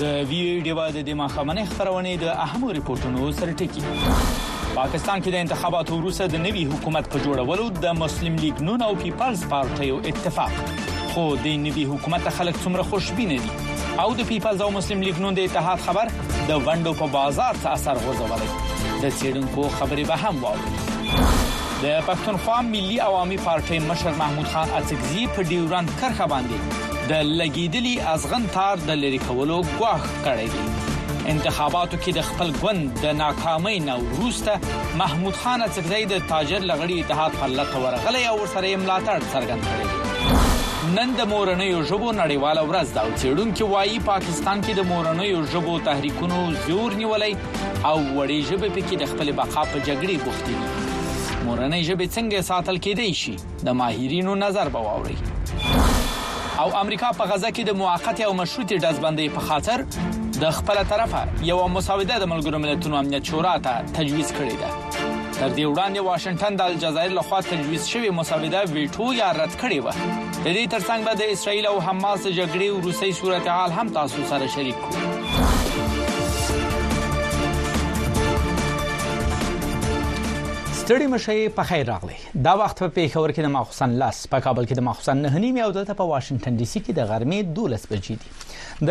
د وی ای ډیوا د دې مخامنې خبرونه د اهمو ریپورتونو سره ټکی پاکستان کې د انتخاباتو وروسته د نوي حکومت په جوړولو د مسلم لیګ نون او پیپلز پارټي او اتفاق خو د نوي حکومت خلک څومره خوشبین دي او د پیپلز او مسلم لیګ نون د اتحاد خبر د ونډو په بازار څه اثر غورځولی د سیډونکو خبرې به هم واوري د پښتونخوا ملي عوامي پارټۍ مشر محمود خان اڅکزي په ډیورند کرخه باندې د لګیدلی ازغن تار د لری کولو غواخ کړی دی انتخاباتو کې د خپل ګوند د ناکامۍ نه وروسته محمود خان اڅکزي د تاجر لغړی اتحاد پر لټه ورغلی او سره یې ملاتړ څرګند کړی نن د مورنۍ ژبو نړیواله ورځ ده او څېړونکو وايي پاکستان افغانستان کې د مورنیو ژبو تحریکونو زور نیولای او وړې ژبې په کې د خپل بقا په جګړې بوختې دي مورنۍ ژبې څنګه ساتل کېدای شي د ماهرینو نظر به واوري او امریکا په غزه کې د موقته او مشروطه دزبندۍ په خاطر د خپل طرفه یو مسوده د ملګرو ملتونو امنیت شورا ته تجویز کړې ده تر دې وړاندې واشنگټن د الجزایر لخوا تجویز شوی مسوده ویټو یا رد کړې و د دې ترڅنګ به د اسرایل او حماس د جګړې وروستی صورتحال هم تاسو سره شریک کړو ستړي مشه په خیر راغلی دا وخت په پیښور کې د ماخوسن لاس په کابل کې د ماخوسن نه نیمه او دلته په واشنگټن ډي سي کې د غرمې 12 بجې دي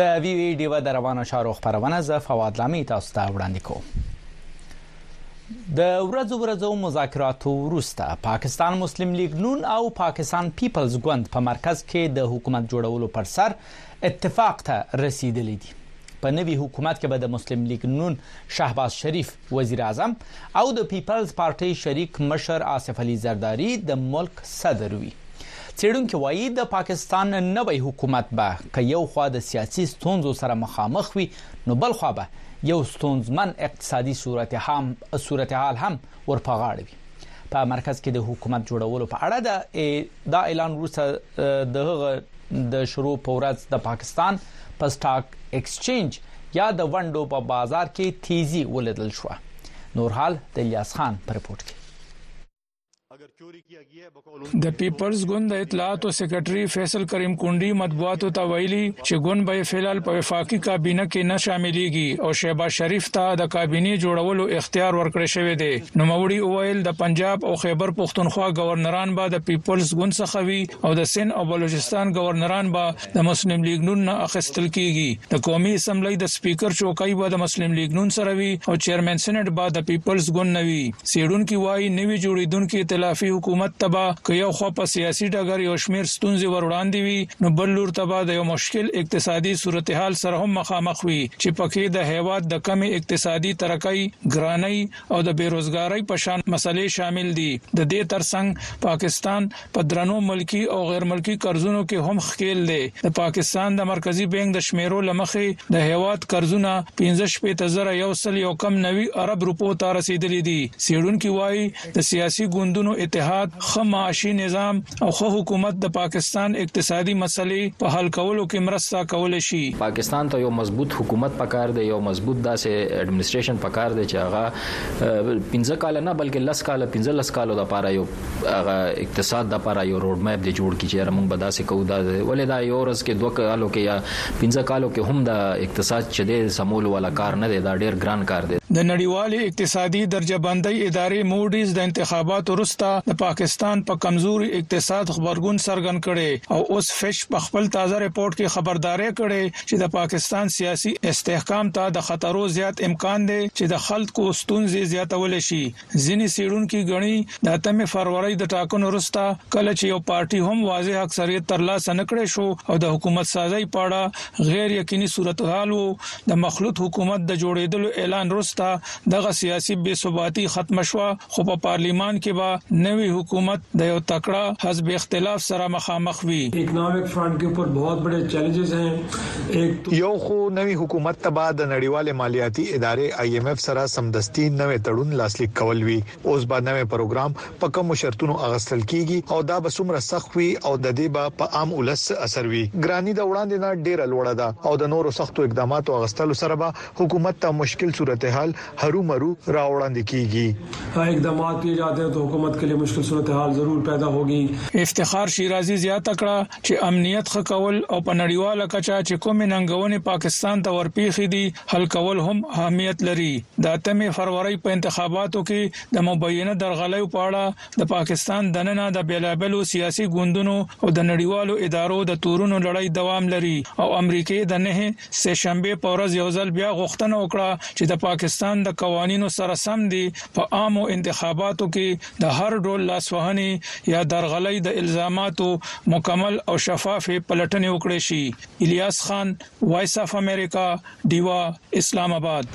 د وی وی ډیوه د روانو چارو خبرونه زه فواد لامي تاسو ته وړاندې کوم د ورځو ورځو مذاکراتو وروسته پاکستان مسلم لیګ نون او پاکستان پیپلز ګوند په مرکز کې د حکومت جوړولو پر سر اتفاق ته رسیدلی دی په نوي حکومت کې به د مسلم لیګ نون شهباز شریف وزیر اعظم او د پیپلز پارټي شریک مشر آصف علي زرداری د ملک صدر وي چېرونکو وایي د پاکستان نوې حکومت به که یو خوا د سیاسي ستونزو سره مخامخ وي نو بل خوا به یو ستونزمن اقتصادي صورتحال هم ور په غاړه وي. په مرکز کې د حکومت جوړولو په اړه د اعلان وروسته د هغه د شروع په ورځ د پاکستان په سټاک اېکسچېنج یا د ونډو په بازار کې تېزي ولیدل شوه. نور حال د الیاس خان په رپورټ کې. د پیپلز ګوند د اطلاعاتو سیکرټري فیصل کریم کونډي مطبوعاتو ته ویلي چې ګوند به فعلال په وفاقي کابینه کې نه شاملېږي او شهباز شریف ته د کابینې جوړولو اختیار ورکړی شوی دی نوموړي وویل د پنجاب او خیبر پښتونخوا ګورنران به د پیپلز ګوند څخه وي او د سند او بلوچستان ګورنران به د مسلم لیګ نون نه اخیستل کیږي د قومي اسمبلی د سپیکر چوکۍ به د مسلم لیګ نون سره وي او چیرمن سېنات به د پیپلز ګوند نه وي سیډونکو وایي نوی جوړیدونکو ائتلافي حکومت ته به که یو خو په سیاسي ډګر یو شمیر ستونزې ور وړاندې وي نو بل لور ته به د یو مشکل اقتصادي صورتحال سره هم مخامخ وي چې پکې د هیواد د کمې اقتصادي ترقۍ ګرانۍ او د بې روزګارۍ په شان مسلې شامل دي د دې ترڅنګ پاکستان په درنو ملکی او غیر ملکی قرضونو کې هم ښکیل دی د پاکستان د مرکزی بانک د شمیرو لمخې د هیواد قرضونه 15190 ارب روپو ته رسیدلی دي څیړونکي وایي د سیاسي ګوندونو اتحاد ښه معاشي نظام او ښه حکومت د پاکستان اقتصادي مسلې په حل کولو کې مرسته کولی شي. پاکستان ته یو مضبوط حکومت پکار دی، یو مضبوط داسې اډمنسټریشن پکار دی چې هغه پنځه کاله نه بلکې لس کاله پنځه لس کالو لپاره یو هغه اقتصاد لپاره یو روډ میپ دی جوړ کړي چې یاره موږ به داسې کوو دا ولې دا یو ورځ کې دوه کالو کې یا پنځه کالو کې هم دا اقتصاد چې دی سمولو والا کار نه دی، دا ډېر ګران کار دی. د نړیوالې اقتصادي درجه بندۍ ادارې موډیز د انتخاباتو وروسته د پاکستان په کمزوري اقتصاد غبرګون څرګند کړی او اوس فیچ په خپل تازه رپورټ کې خبرداری کړی چې د پاکستان سیاسي استحکام ته د خطرو زیات امکان دی چې د خلکو ستونزې زیاتولی شي ځینې څېړونکي ګڼي د اتمې فرورۍ د ټاکنو وروسته کله چې یو پارټي هم واضح اکثریت ترلاسه نه کړی شو او د حکومت سازۍ په اړه غیر یقیني صورتحال و د مخلوط حکومت د جوړېدلو اعلان وروسته دغه سیاسي بې ثباتي ختمه شوه خو په پارلیمان کې به نوی حکومت د یو تکړه حزب اختلاف سره مخامخ وي اکنامک فرنٹ کے اوپر بہت بڑے چیلنجز ہیں یو خو نوي حکومت ته به د نړیوالې مالیاتي ادارې آی ایم ایف سره سمدستي نوی تړون لاسلیک کول وي، اوس به نوی پروګرام په کومو شرطونو اغستل کیږي او دا به څومره سخت وي او د دې به په عام ولس څه اثر وي؟ ګراني د وړاندې نه ډیره لوړه ده او د نورو سختو اقداماتو اغستلو سره به حکومت ته مشکل صورتحال هرو مرو راوړاندې کیږي. اقدامات کیه جاته هې تو حکومت کې لیه مشکل صورتحال ضرور پیدا هوګي. افتخار شیرازي زیاته کړه چې امنیت ښه کول او په نړیواله کچه چې کومې ننګونې پاکستان ته ورپېښې دي حل کول هم اهمیت لري. د اتمې فرورۍ په انتخاباتو کې د مبینه درغلیو په اړه د پاکستان دننه د بېلابېلو سیاسي ګوندونو او د نړیوالو ادارو د تورونو لړۍ دوام لري او امریکې د نهه سه شنبه په ورځ یو ځل بیا غوښتنه وکړه چې د پاکستان د قوانینو سره سم دي په عامو انتخاباتو کې د هر ډول لاسوهنې یا درغلۍ د الزاماتو مکمل او شفاف پلټنې وکړي شي الیاس خان وایس اف امریکا دیوا اسلام آباد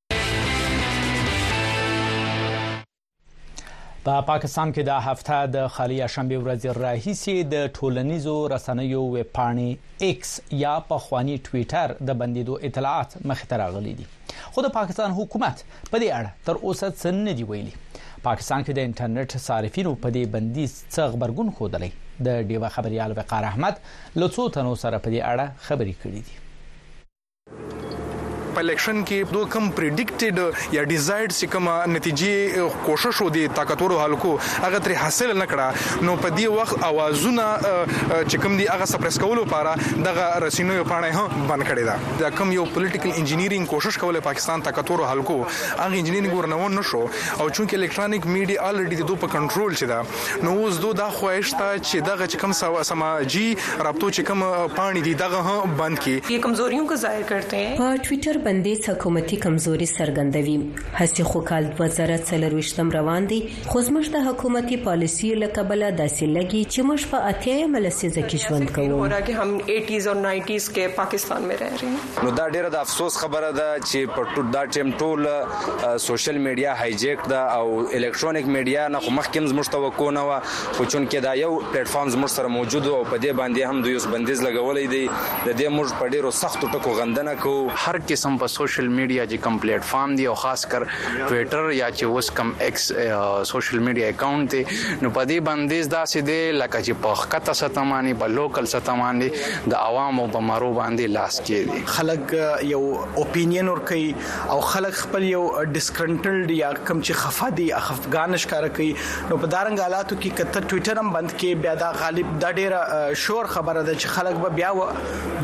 په پا پاکستان کې د هفته د خالي شنبه ورځ راهیسي د ټولنیزو رسنیو ویب پاڼې ایکس یا په خواني ټوئیټر د بندیدو اطلاعات مخ ته راغلي دي خو د پاکستان حکومت په دې اړه تر اوسه څه نه دی ویلي پاکستان کې د انټرنیټ صارفینو په دې بندیز څه غبرګون خوده د ډیوه خبريال وقار احمد لڅو تنو سره په دې اړه خبرې کړې دي په الیکشن کې دو کم پریډیکټډ یا ډیزایرډ چې کومه نتیجې کوشش ودی طاقتورو حلقو هغه تر حاصل نه کړه نو په دې وخت اوازونه چې کوم دی هغه سپریس کولو لپاره دغه رسینو پاڼه هم بند کړی دا دا کوم یو پولیټیکل انجینیرینګ کوشش کوله پاکستان طاقتورو حلقو هغه انجینیرینګ ورنو نشو او چونکه الیکټرانیک میډیا الریډي د دوه په کنټرول چې دا نو اوس دو دا خواهش ته چې دغه چې کوم سماجی رابطو چې کوم پاڼې دي دغه هم بند کړي. یې کمزوریو کو ظاهر کرته هې. په ټویټر بندیز حکومتي کمزوري څرګندوي. هسې خو کال دوه زره څلرویشتم روان دی، خو زموږ د حکومتي پالیسیو له کبله داسې لګي چې موږ په اتیا یمه لسیزه کې ژوند کوو. نو دا ډېره د افسوس خبره ده چې په دا ټیم ټول سوشل میډیا هایجیک ده او الکترونیک میډیا نه خو مخکې هم زموږ توقع نه وه خو چونکې دا یو پلیټفارم زموږ سره موجود او په دې باندې هم دوی اوس بندیز لګولی دی د دې موږ په ډیرو سختو ټکو غندنه کوو هر قسم په سوشل میډیا چې کوم پلیټفارم دی او خاص کر ټویټر یا چې اوس کوم ایکس سوشل میډیا اکاونټ دی نو په دې بندیز داسې دی لکه چې په ښکته سطح باندې په لوکل سطح باندې د عوامو په مرو باندې لاس کېږي خلک یو اپینین ورکوي او خلک خپل یو ډیسکرنټلډ یا کم چې خفه دي خفګان ښکار کوي نو په دارنګ حالاتو کې کته ټوئیټر هم بند کې بیا دا غالب دا ډیره شور خبره ده چې خلک به بیا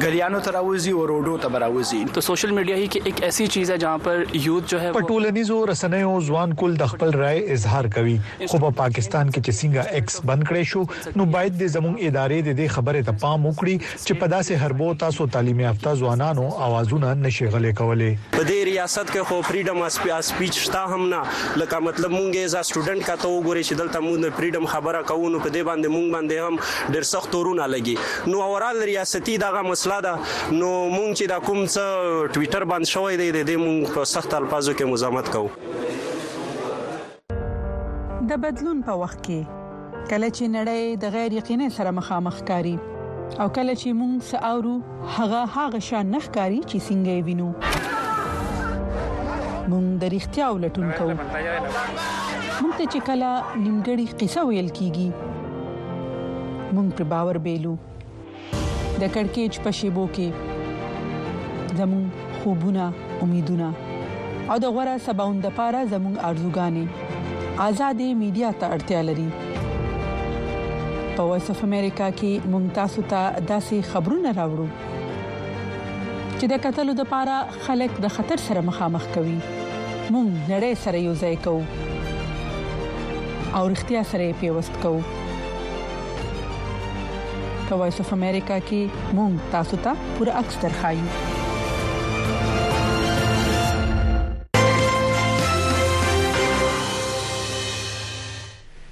غلیانو ته راوځي او روډو ته راوځي ته سوشل میډیا هی کې یک ایسی چیز ہے جہاں پر یوت جو ہے په ټولنیزو رسنیو ځوان کول د خپل رائے اظهار کوي خو په پاکستان کې چې څنګه ایکس بند کړی شو نو باید دې زموږ ادارې د دې خبرې ته پام وکړي چې په داسې حربو تاسو تعلیم یافته ځوانانو اوازونه نه شې غلې کولې. په دې ریاست کښې خو فریډم آف سپیچ شته هم نه لکه مطلب مونږ ایز آ سټوډنټ که ته وګورې چې دلته مونږ د فریډم خبره کوو نو په دې باندې مونږ باندې هم ډیر سخت تورونه لګي نو اورال ریاستی دغه مسله ده نو مونږ چې دا کوم څه ټویټر بند شوی دی د دې مونږ په سخت الفاظو کښې مزامت کوو. د بدلون په وخت کې کله چې نړۍ د غیر یقیني سره مخامخ کاری او کله چې موږ ساورو هغه هغه شان نه ښکاری چې څنګه یې وینو موږ د اړتیا ولټون کوو موږ ته چې کله نیمګړی قصه ویل کیږي موږ په باور بیلو د کڑکېچ په شېبو کې زموږ خوبونه، امیدونه او د غوره سباوون لپاره زموږ ارزوګانې ازادې میډیا ته اړتیا لري. په وایس اف امریکا کې موږ تاسو ته داسې خبرونه راوړو چې د کتلو لپاره خلک د خطر سره مخامخ کوي. موږ نړۍ سره یو ځای کوو او رښتیا سره پیوست کوو. په وایس اف امریکا کې مونږ تاسو ته پوره عکس درخایو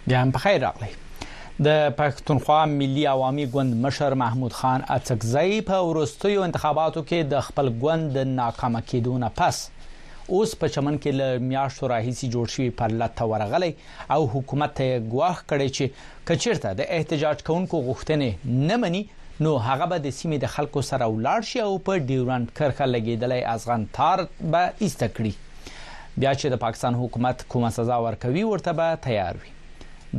بیا هم بخیر راغلی د پښتونخوا ملي عوامي ګوند مشر محمود خان اڅکزی په ورستیو انتخاباتو کې د خپل ګوند د ناکام کېدو نه پس اوس په چمن کې له میاشتو راهیسي جوړ شوی پرلت ورغلی او حکومت ته ګواښ کړی چې که چیرته د احتجاج کوونکو غوښتنې نه مني نو هغه به د سیمې د خلکو سره ولاړ شي او په ډیورنډ کرښه لګیدلی ازغن تار به ایسته کړي بیا چې د پاکستان حکومت کومه سزا ورکوي ورته به تیار وي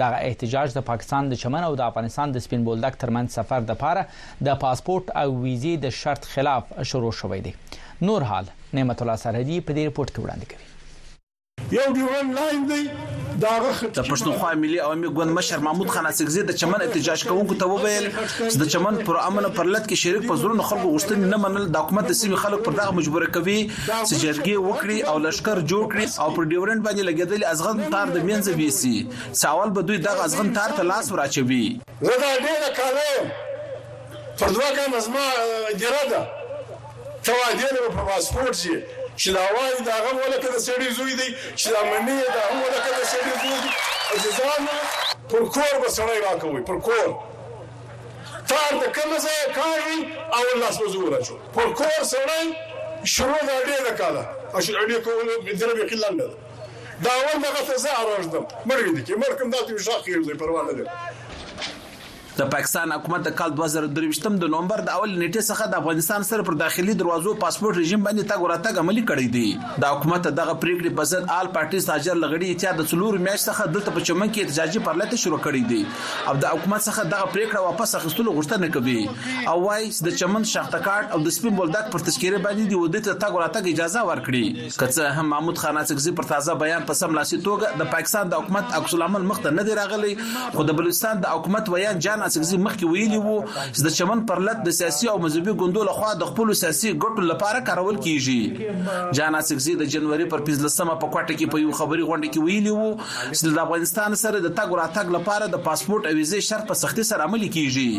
دغه احتجاج د پاکستان د چمن او د افغانستان د سپین بولدک ترمنځ سفر د پاره د پاسپورت او ویزې د شرط خلاف شروع شوې دي نور حال نعمت الله سرحدي په دې رپورت کې وړاندې کوي یو ډیورنډ لاین دی د هغه خټکی د پښتونخوا ملي عوامي ګوند مشر محمود خان اڅکزي د چمن احتجاج کوونکو ته وویل چې د چمن پر امن پرلت کې شریک په زړونو خلکو غوښتنې نه منل د حکومت د سیمې خلک پر دغه مجبور کوي چې جرګې وکړي او لشکر جوړ کړي او پر ډیورنډ باندې لګیدل ازغن تار د مینځ ویسي ساول به دوی دغه ازغن تار ته لاس وراچوي زه دا ډېره کاله یم پر دوه ګامه زما ګیره ده ته وادې له په پاسپورټ چې چې دا وایي دا غم ولکه د سړي زوی دی چې دا منی دا هم ولکه د سړي زوی دی عزیزانو پر کور به سړی راکوي پر کور تار د کوم ځای کاږي او لاس به زور اچو پر کور سړی شروع دا ډېره کاله او چې ډېر کوله دربې کې لنډه دا اول دغه ته زه اراژدم مړ ویدی کی مړ کم دا ته ویشاق کی یوځای پروا نه لري. د پاکستان حکومت د کال دوه زره درویشتم د نومبر د اولې نېټې څخه د افغانستان سره پر داخلي دروازو پاسپورټ رژیم باندې تګ او راتګ عملي کړی دی. د حکومت د دغه پرېکړې په ضد آل پارټي څاجر له غړي اتیا د څلورو میاشت څخه دلته په چمن کې احتجاجي پرلتې شروع کړی دی او د حکومت څخه دغه پرېکړه واپس اخیستلو غوښتنه کوي او وايي چې د چمن شاختکاټ او د سپین بولدک پر تذکرې باندې دې ودې ته تګ او راتګ اجازه ورکړي. که څه هم محمود خان اڅکزي پر تازه بیان په سملاسي توګه د پاکستان د حکومت عکس العمل مخ ته نه دی راغلی، خو د بلوچستان د حکومت ویاند جان اڅکزي مخکې ویلي وو چې د چمن پر لت د سیاسي او مذهبي ګوندو له خوا د خپلو سیاسي ګټو له پاره کارول کیږي. جان اڅکزي د جنوري پر پنځلسمه په کوټه کې په یوه خبري غونډه کې ویلي وو چې له افغانستان سره د تګ راتګ له پاره د پاسپورټ او ویزې شرط په سختي سره عملي کیږي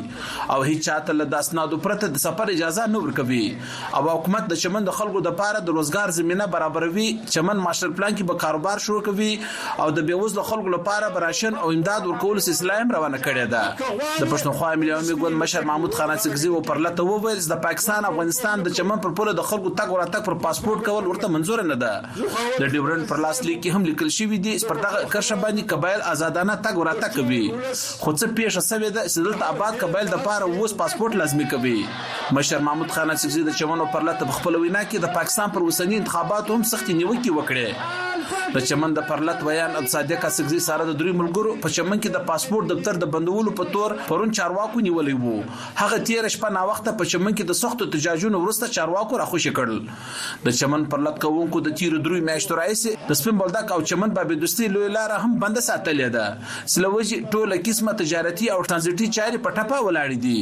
او هیچا ته له داسنادو پرته د سفر اجازه نه ورکوي. او حکومت د چمن د خلکو د پاره د روزګار زمينه برابروي چمن ماشټر پلان کې به کاروبار شروع کوي او د بيوزلو خلکو لپاره به راشن او امداد ورکولو سلسله هم روانه کړې ده د پښتونخوا ملي عوامي ګوند مشر محمود خان اڅکزي و پرله ته وویل چې د پاکستان افغانستان د چمن پر پوله د خلکو تګ او راتګ پر پاسپورت کول ورته منظور نه ده د ډیورنډ پر لاس لیک کې هم لیکل شوی دی پر دغه کرښه باندې قبایل آزادانه تګ او راتګ کوي خو څه پیښه شوې ده چې دلته آباد قبایل د پاره اوس پاسپورت لازمي کوي مشر محمود خان اصفزي د چمنو پر لته په خپل وینا کې د پاکستان پر اوسني انتخاباتو هم سختې نیوکې وکړې د چمن د پرلت ویان صادق اصفزي سره د درې ملګرو په چمن کې د پاسپورت دفتر د بندولو په تور پرون چارواکو نیولې وو هغه تیر شپه نا وخت په چمن کې د سختو تجاجونو ورسته چارواکو راخوشي کړل د چمن پرلت کوونکو د تیر درې میاشتو راځي داسې د سپین بولدک او چمن بابې دوستي لوی لار هم بند ساتلې ده سلوجي ټوله قسمه تجارتي او ترانزیټي چاري په ټپه ولاړې دي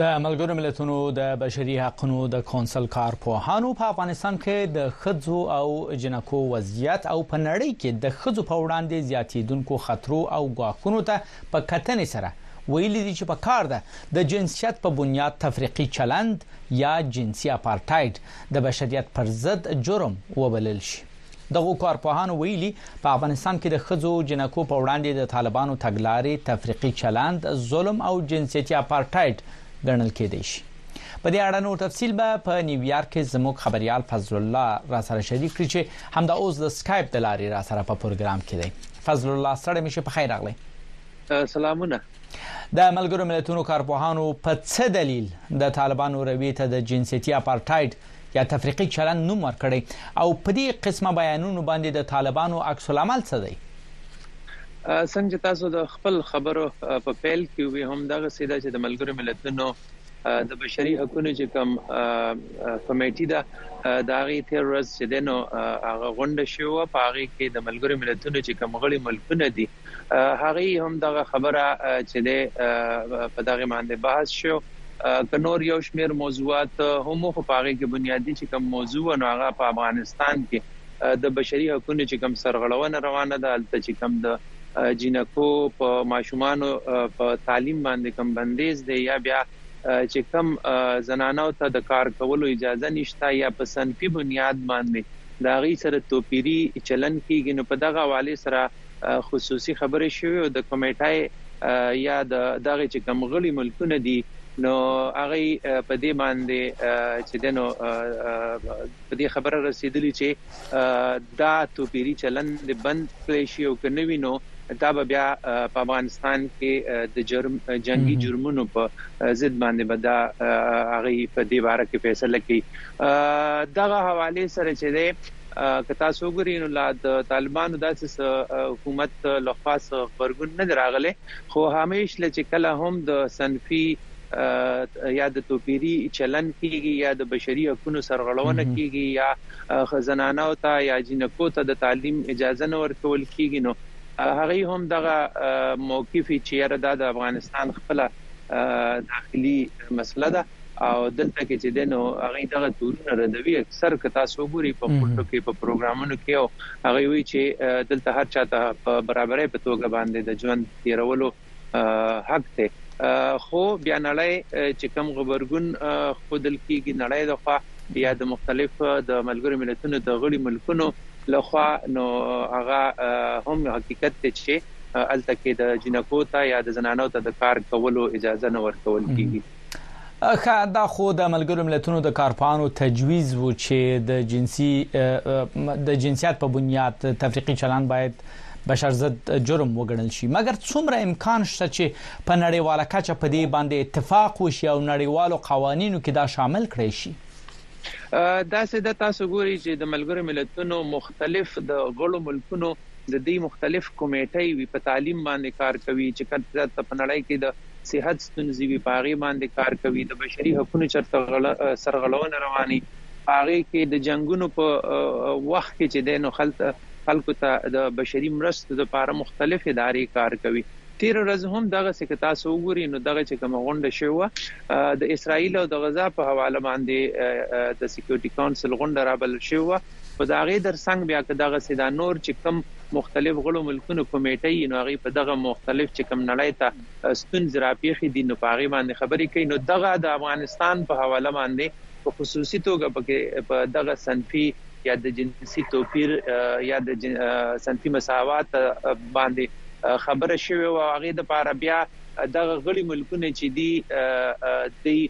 د ملګرو ملتونو د بشري حقوقو د کونسل کارپوهانو په افغانستان کې د خځو او جنکو وضعیت او په نړۍ کې د خځو په وړاندې زیاتیدونکو خطرو او غواخونو ته په کتنې سره ویلي دي چې پکار ده د جنسیت په بنیاد تفریقي چلند یا جنسي اپارټاید د بشریت پر ضد جرم وبلل شي. دغو کارپوهانو ویلي، په افغانستان کې د ښځو او جینکو په وړاندې د طالبانو تګلارې تفریقي چلند، ظلم او جنسیتي اپارټاید ګڼل کېدای شي. په دې اړه نور تفصیل به په نیویارک کې زموږ خبریال فضل الله راسره شریک کړي چې همدا اوس د سکایپ د لارې راسره په پروګرام کې دی. فضل الله سړی مشه په خیر راغلی. سلامونه. د ملګرو ملتونو کارپوهانو په څه دلیل د طالبانو روي ته د جنسيتي اپارټاید یا تفریقي چلند نوم ورکړي او په دې قسمه بیانونو باندې د طالبانو عکس العمل څه دی؟ څنګه تاسو د خپل خبرو په پیل کې وی هم دغه سیده چې د ملګرو ملتونو د بشري حقوقو چې کوم کمیټه ده دا غي تیر ورځ چې دنو هغه غونډه شو په هغه کې د ملګرو ملتونو چې کوم غړي ملکونه دي هغه هم دغه خبره چې ده په دغه باندې بحث شو کنور یو شمیر موضوعات هم خو په هغه کې بنیادی چې کوم موضوع نو هغه په افغانستان کې د بشري حقوقو چې کوم سرغړونه روانه ده البته چې کوم د جینکو په ماشومانو په تعلیم باندې کم بندیز دی یا بیا چې کم زنانو ته د کار کولو اجازه نشته یا په صنفي بنیاد باندې دا غي سره توپیری چلن کیږي نو په دغه حواله سره خصوصي خبرې شوې او د کمیټای یا د دغه چې کم غړي ملکونه دي نو هغه په دې باندې چې دنو په دې خبره رسیدلی چې دا توپیری چلند دې بند کړی شي او که نه وي نو دا به بیا په افغانستان کې د جنګي جرمونو په ضد باندې به دا هغوی په دې باره کې فیصله کوي دغه حوالې سره چې دی که تاسو وګورئ نو لا د طالبانو داسې حکومت لخوا څه غبرګون نه دی راغلی خو همیش له چې کله هم د صنفي یا د توپیري چلند کیږي یا د بشري حقوقو سرغړونه کیږي یا زنانه او ته یا جنکو ته د تعلیم اجازه نه ورکول کیږي نو هغه هم دغه موقف چې یره د افغانستان خپل داخلي مسله ده او دلته کې چې دنو هغه دغه تورونه ردوي اکثر که تاسو ګوري په خپلو کې په پروګرامونو کې او هغه وی چې دلته هر چاته برابرې په توګه باندې د ژوند تیرولو حق دی خو بیا نړۍ چې کوم غبرګون خودل کیږي نړۍ د خوا یا د مختلف د ملګرو ملتونو د غړي ملکونو لخوا نو هغه هم حقیقت ته چې الته کې د جنکو ته یا د زنانو ته د کار کولو اجازه نه ورکول کیږي ښه دا خو د ملګرو ملتونو د کارپانو تجویز وو چې د جنسي د جنسیت په بنیاد تفریقي چلند باید بشر ضد جرم وګڼل شي مګر څومره امکان شته چې په نړیواله کچه په دې باندې اتفاق وشي او نړیوالو قوانینو کې دا شامل کړی شي دا څه د تاسو ګوري چې د ملګرو ملتونو مختلف د غړو ملکونو د دی مختلف کمیټی وی په تعلیم باندی کار کوی چه که چرته په نړی کی د صحت ستونزی وی په هغی باندی کار کوی د بشری حقونو چرته سرغړونه روانی په هغی کی د جنګونو په وخت کی چه دی نو خلکو ته د بشری مرستو د پاره مختلف اداری کار کوی تیره ورځ هم دغسی که تاسو وګوری نو دغه چه کومه غونډه شوی وه د اسرایل او د غزا په حواله باندی د سیکورټی کونسل غونډه رابلل شوی وه. خو د هغې در څنګ بیا که دغسې دا نور چې کوم مختلف غړو ملکونو کمیټه یی نو هغوی په دغه مختلف چې کوم نړۍ ته ستونزې را پیښې دي نو په هغې باندې خبرې کوي نو دغه د افغانستان په حواله باندې په خصوصي توګه په کې په دغه صنفي یا د جنسي توپیر یا د صنفي مساوات باندې خبره شوې او هغې د پاره بیا دغه غړي ملکونه چې دي دوی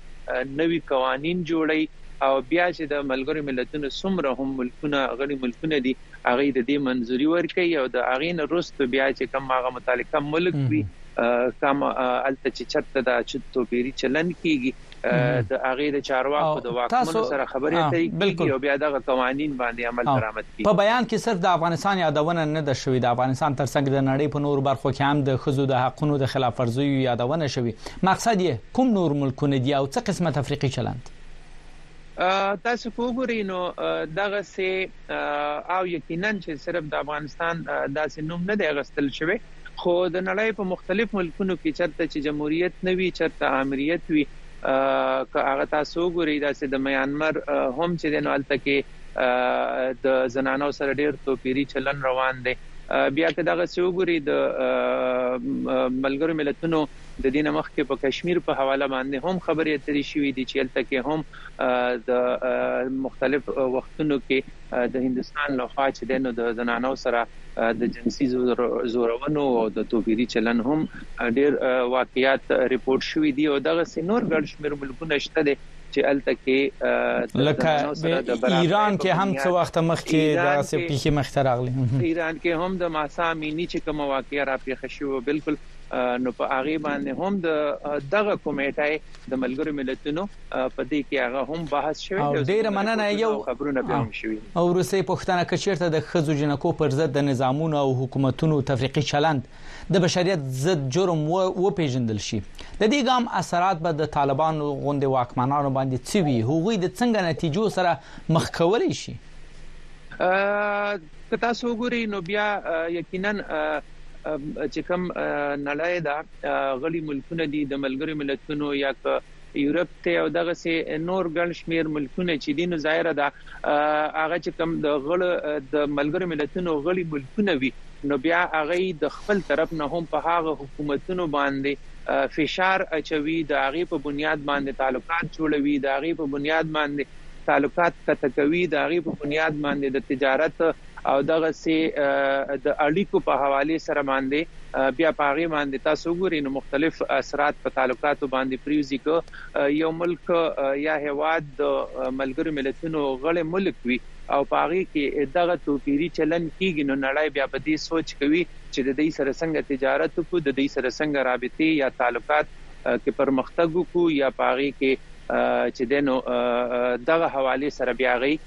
نوي قوانین جوړوي او بیا چې د ملګرو ملتونو څومره هم ملکونه غړي ملکونه دي هغه د دې منځوري ورکړي او د هغه نه رستو بیا چې کوم هغه متعلقه ملک وي کوم الته چې چرته دا چې توپیری چلن کیږي د هغه د چارواکو د واکمنو سره خبرې اترې کوي او بیا دغه قوانين باندې عمل درآمد کوي په بیان کې صرف د افغانستان یادونه نه ده شوې د افغانستان ترڅنګ د نړۍ په نور برخو کې هم د خزو د حقونو د خلاف ورزیو یادونه شوې مقصد یې کوم نور ملکونه دي او څه قسمه تفریقي چلند تاسو وګورئ نو دغه سه او یقینا چې صرف د افغانستان داسې نوم نه دی غستل شوی خو د نړۍ په مختلف ملکونو کې چرته چې جمهوریت نه وي چرته آمریت وي که هغه تاسو وګورئ داسې د میانمر هم چې دنو الته کې د زنانو سره ډیر توپیری چلن روان دی بیا که دغه څه وګوري د ملګرو ملتونو د دینه مخ کې په کشمیر په حواله باندې هم خبرې اترې شوې دي چې الته کې هم د مختلف وختونو کې د هندستان لخوا چې د زنانو سره د جنسي ځورونو او د توپیري چلند هم ډېر واقعیات رپورټ شوي دي او دغسې نور ګڼ شمېر ملکونه شته دي چې هلته کې د زنانو سره د برابرۍ په بنیاد ایران کې هم څه وخت مخکې دغسې پېښې مخ ته راغلي ایران کې هم د ماسا امیني چې کومه واقعه راپېښه شوې وه بلکل نو په هغې باندې هم د دغه کمېټه د ملګرو ملتونو په دې کې هغه هم بحث شوی او ډیره مننه یو خبرونه به هم شوی او روسي پښتنه کچیرته د خزو جنکو پر ضد د نظامونو او حکومتونو تفریقي چلند د بشریت ضد جرم و و پیژندل شي د دې ګام اثرات به د طالبانو غوندي واکمنانو باندې څه وي هغوی د څنګه نتیجو سره مخ کولای شي که تاسو وګورئ نو بیا یقینا چې کوم نړۍ دا غړي ملکونه دي د ملګرو ملتونو یا یورپ ته او دغسې نور ګڼ شمیر ملکونه چې دي نو ظاهره ده هغه چې کوم د غړو د ملګرو ملتونو غړي ملکونه وي نو بیا هغه یې د خپل طرف نه هم په هغه حکومتونو باندې فشار اچوي د هغې په بنیاد باندې تعلقات جوړوي د هغې په بنیاد باندې تعلقات قطع کوي د هغې په بنیاد باندې د تجارت او دغسې د اړیکو په حوالې سره باندې بیا په هغې باندې تاسو وګورئ نو مختلف اثرات په تعلقاتو باندې پریوزي که یو ملک یا هیواد د ملګرو ملتونو غړی ملک وي او په هغې کې دغه توپیري چلند کیږي نو نړۍ بیا په دې سوچ کوي چې د دوی سره څنګه تجارت وکړو د دوی سره څنګه رابطې یا تعلقات کې پرمختګ وکړو یا په هغې کې چې دنو دغه حوالې سره بیا غي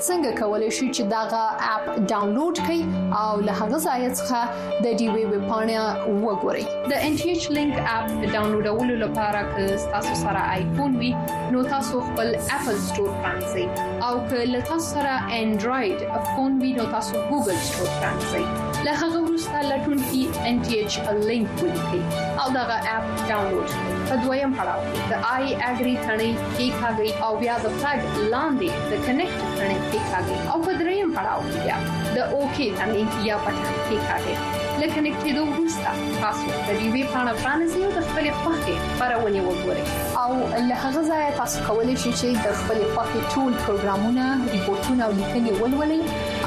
څنګه کولای شئ چې داغه اپ ډاونلوډ کړئ او له هغه ځای څخه د ډي وی ویب پاڼه وګورئ د ان ټي ایچ لینک اپ ډاونلوډولو لپاره که تاسو سره آیفون وي نو تاسو خپل اپل سٹور پرانځئ او که له تاسو سره انډراید فون وي نو تاسو ګوګل سٹور پرانځئ له هغه وروسته لټون کې ان ټي ایچ لینک ولیکئ او دغه اپ ډاونلوډ کړئ په دویم پړاو د آی اګری تڼۍ کې کاږئ او بیا د فلګ لاندې د کنیکټ تڼۍ کېکاږئ او په دریم پړاو کې بیا د اوکی تڼۍ یا بټن کېکاږئ له کنیکټ کېدو وروسته تاسو د دې ویب پاڼه پرانیزئ او د خپلې خوښې خپرونې وګورئ او له هغه ځایه تاسو کولی شئ چې د خپلې خوښې ټول پروګرامونه ریپورتونه او لیکنې ولولئ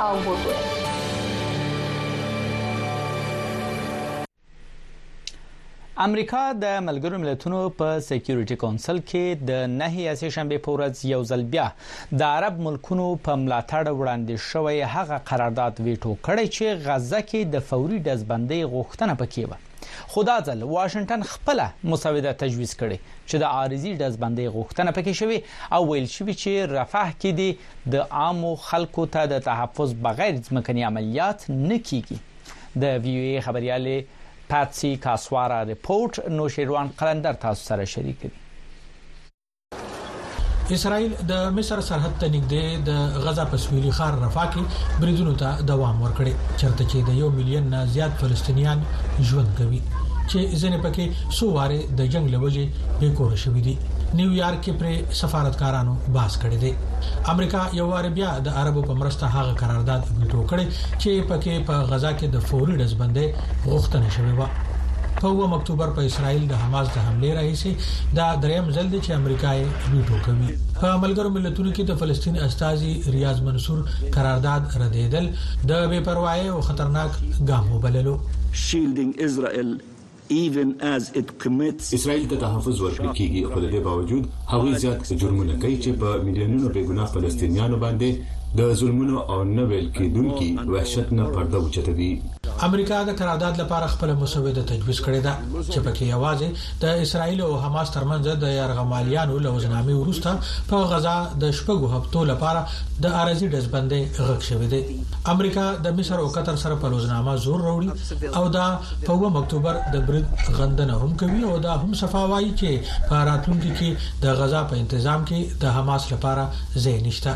او وګورئ امریکا د ملګرو ملتونو په سکیورټي کونسل کې د نهې سه شنبه په ورځ یو ځل بیا د عرب ملکونو په ملاتړ وړاندې شوی هغه قرارداد ویټو کړی چې غزه کې د فوري دزبندۍ غوښتنه پکې و خو دا ځل واشنگټن خپل مسوده تجویز کړي چې د عارضي دزبندۍ غوښتنه پکې شوی او ویل شوی چې رفح کې د عامو خلکو ته د تحفظ بغیر ځمکني عملیات نه کیږي د وی او ای خبریالې پاتسی کاسوارا رپورټ نوشیروان قلندر تاسو سره شریک کړي اسرائیل د مصر سرحد ته نږدې د غزا په سویلي ښار رفح کې بریدونو ته دوام ورکړي چرته چې د یو میلیون نه زیات فلسطینیان ژوند کوي چې ځنې پکې سو واره د جنگ لوجې بې کور شوې دي نیویارک کې پر سفارتکارانو باس کړي دي امریکا یو واره بیا د عربو په مرسته هغه قرارداد ویټو کړی چې پکې په غزه کې د فوري ډزبندۍ غوښتنه شوې وه. په اووم اکتوبر په اسرائیل د حماس د حملې راهیسې دا دریم ځل دی چې امریکا یې ویټو کوي. په ملګرو ملتونو کې د فلسطین استازي ریاض منصور قرارداد ردېدل د بې پروایۍ او خطرناک ګام وبللو. شیلډینګ اسرائیل اسرائیل ته تحفظ ورکړل کیږي خو د دې باوجود هغوی زیات جرمونه کوي چې په میلیونونو بې ګناه فلسطینیانو باندې د ظلمونو او نه ویل کیدونکي وحشت نه پرده اوچتوي. امریکا د قرارداد لپاره خپله مسوده تجویز کړې ده چې پکې یوازې د اسرائیل او حماس ترمنځ د یرغمالیانو له وزنامې وروسته په غزه د شپږو هفتو لپاره د عرضي ډزبندۍ غږ شوی دی. امریکا د مصر او قطر سره په لوزنامه زور روړي او دا په اووم اکتوبر د برید غندنه هم کوي او دا هم صفا وايي چې په راتلونکي کې د غزا په انتظام کې د حماس لپاره ځای نشته.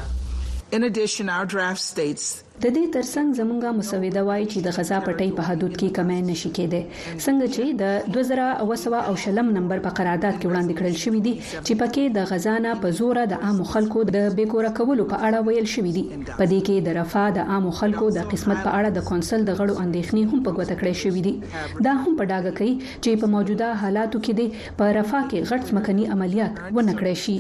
د دې ترڅنګ زموږ مسوده وايي چې د غزا پټۍ په حدود کې کمی نه شي کېدای، څنګه چې د دوه زره او سوه او شلم نمبر په قرارداد کې وړاندې کړل شوي دي چې پکې د غزا نه په زوره د عامو خلکو د بې کوره کولو په اړه ویل شوي دي. په دې کې د رفاه د عامو خلکو د قسمت په اړه د کونسل د غړو اندېښنې هم په ګوته کړی شوي دي. دا هم په ډاګه کوي چې په موجوده حالاتو کې دې په رفاه کې غټ ځمکني عملیات ونه کړی شي.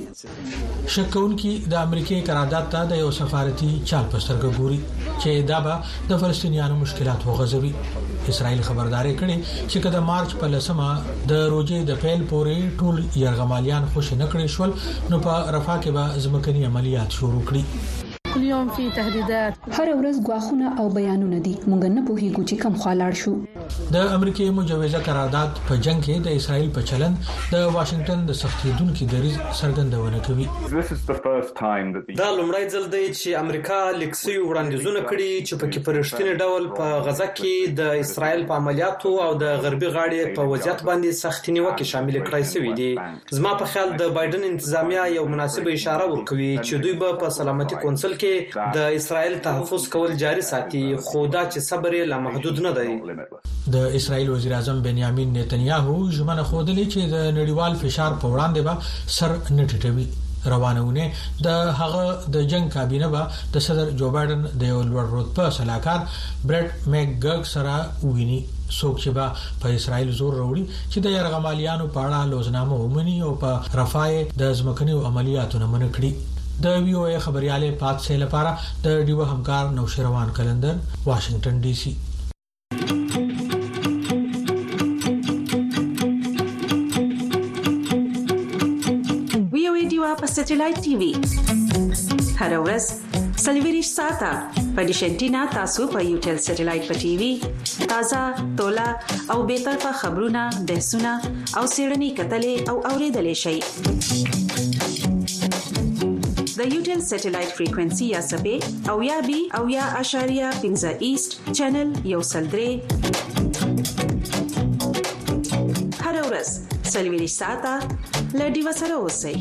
شک کوونکي د امریکې قرارداد ته د یو سفارتي چال په سترګه ګوري چې دا به د فلسطینیانو مشکلات وغځوي. اسرائیل خبرداری کړی چې که د مارچ په لسمه د روژې د پیل پورې ټول یرغمالیان خوشې نه کړی شول نو په رفاه کې به ځمکني عملیات شروع کړي. هره ورځ ګواښونه او بیانونه دي مونږ نه پوهیږو چې کم خوا لاړ شو د امریکای مجوزه قرارداد په جنگ کې د اسرایل په چلند د واشنگټن د سختیدونکو دریز څرګندونه کوي دا لومړی ځل دی چې امریکا لیکسیو وړاندیزونه کړي چې په کې پرشتینی ډول په غزه کې د اسرایل په عملیاتو او د غربي غاړې په وضعیت باندې سختي نیوکې شاملې کړای شوې دي زما په خیال د بایډن انتظامیه یو مناسبه اشاره ورکوي چې دوی به په سلامتي کونسل کې د اسرائیل تحفظ کول جاري ساتي، خو دا چې صبر یې لامحدود نه دی. د اسرائیل وزیراعظم بنیامین نتنیاهو ژمنه ښودلې چې د نړیوال فشار په وړاندې به سر نه ټیټوي. روانه اونۍ د هغه د جنګ کابینه به د صدر جو بایډن د یو لوړ رتبه سلاکار برټ مک ګرک سره وویني، څوک چې به په اسرائیل زور راوړي چې د یرغمالیانو په اړه لوظنامه ومني او په رفاه یې د ځمکنیو عملیاتو نه منع کړي. د وي او ای خبریالې پاتسې لپاره د ډیوه همکار نوشیروان قلندر، واشنګټن ډي سي. وي او ای ډیوه په سټیلایټ ټي وي هره ورځ سلویریش ساته په دیشنټینا تاسو په یو ټل سټلایټ په ټي وي تازه تولا او به طرفه خبرونه بحثونه او سیړنی کتلې او اوریدلې شي د یوټل سټلایټ فریکوئنسي یا سبې او یا بي او یا اشاریه 15 ایست چینل یو سلدري هر ورځ سلویری ساته لډي وسره اوسئ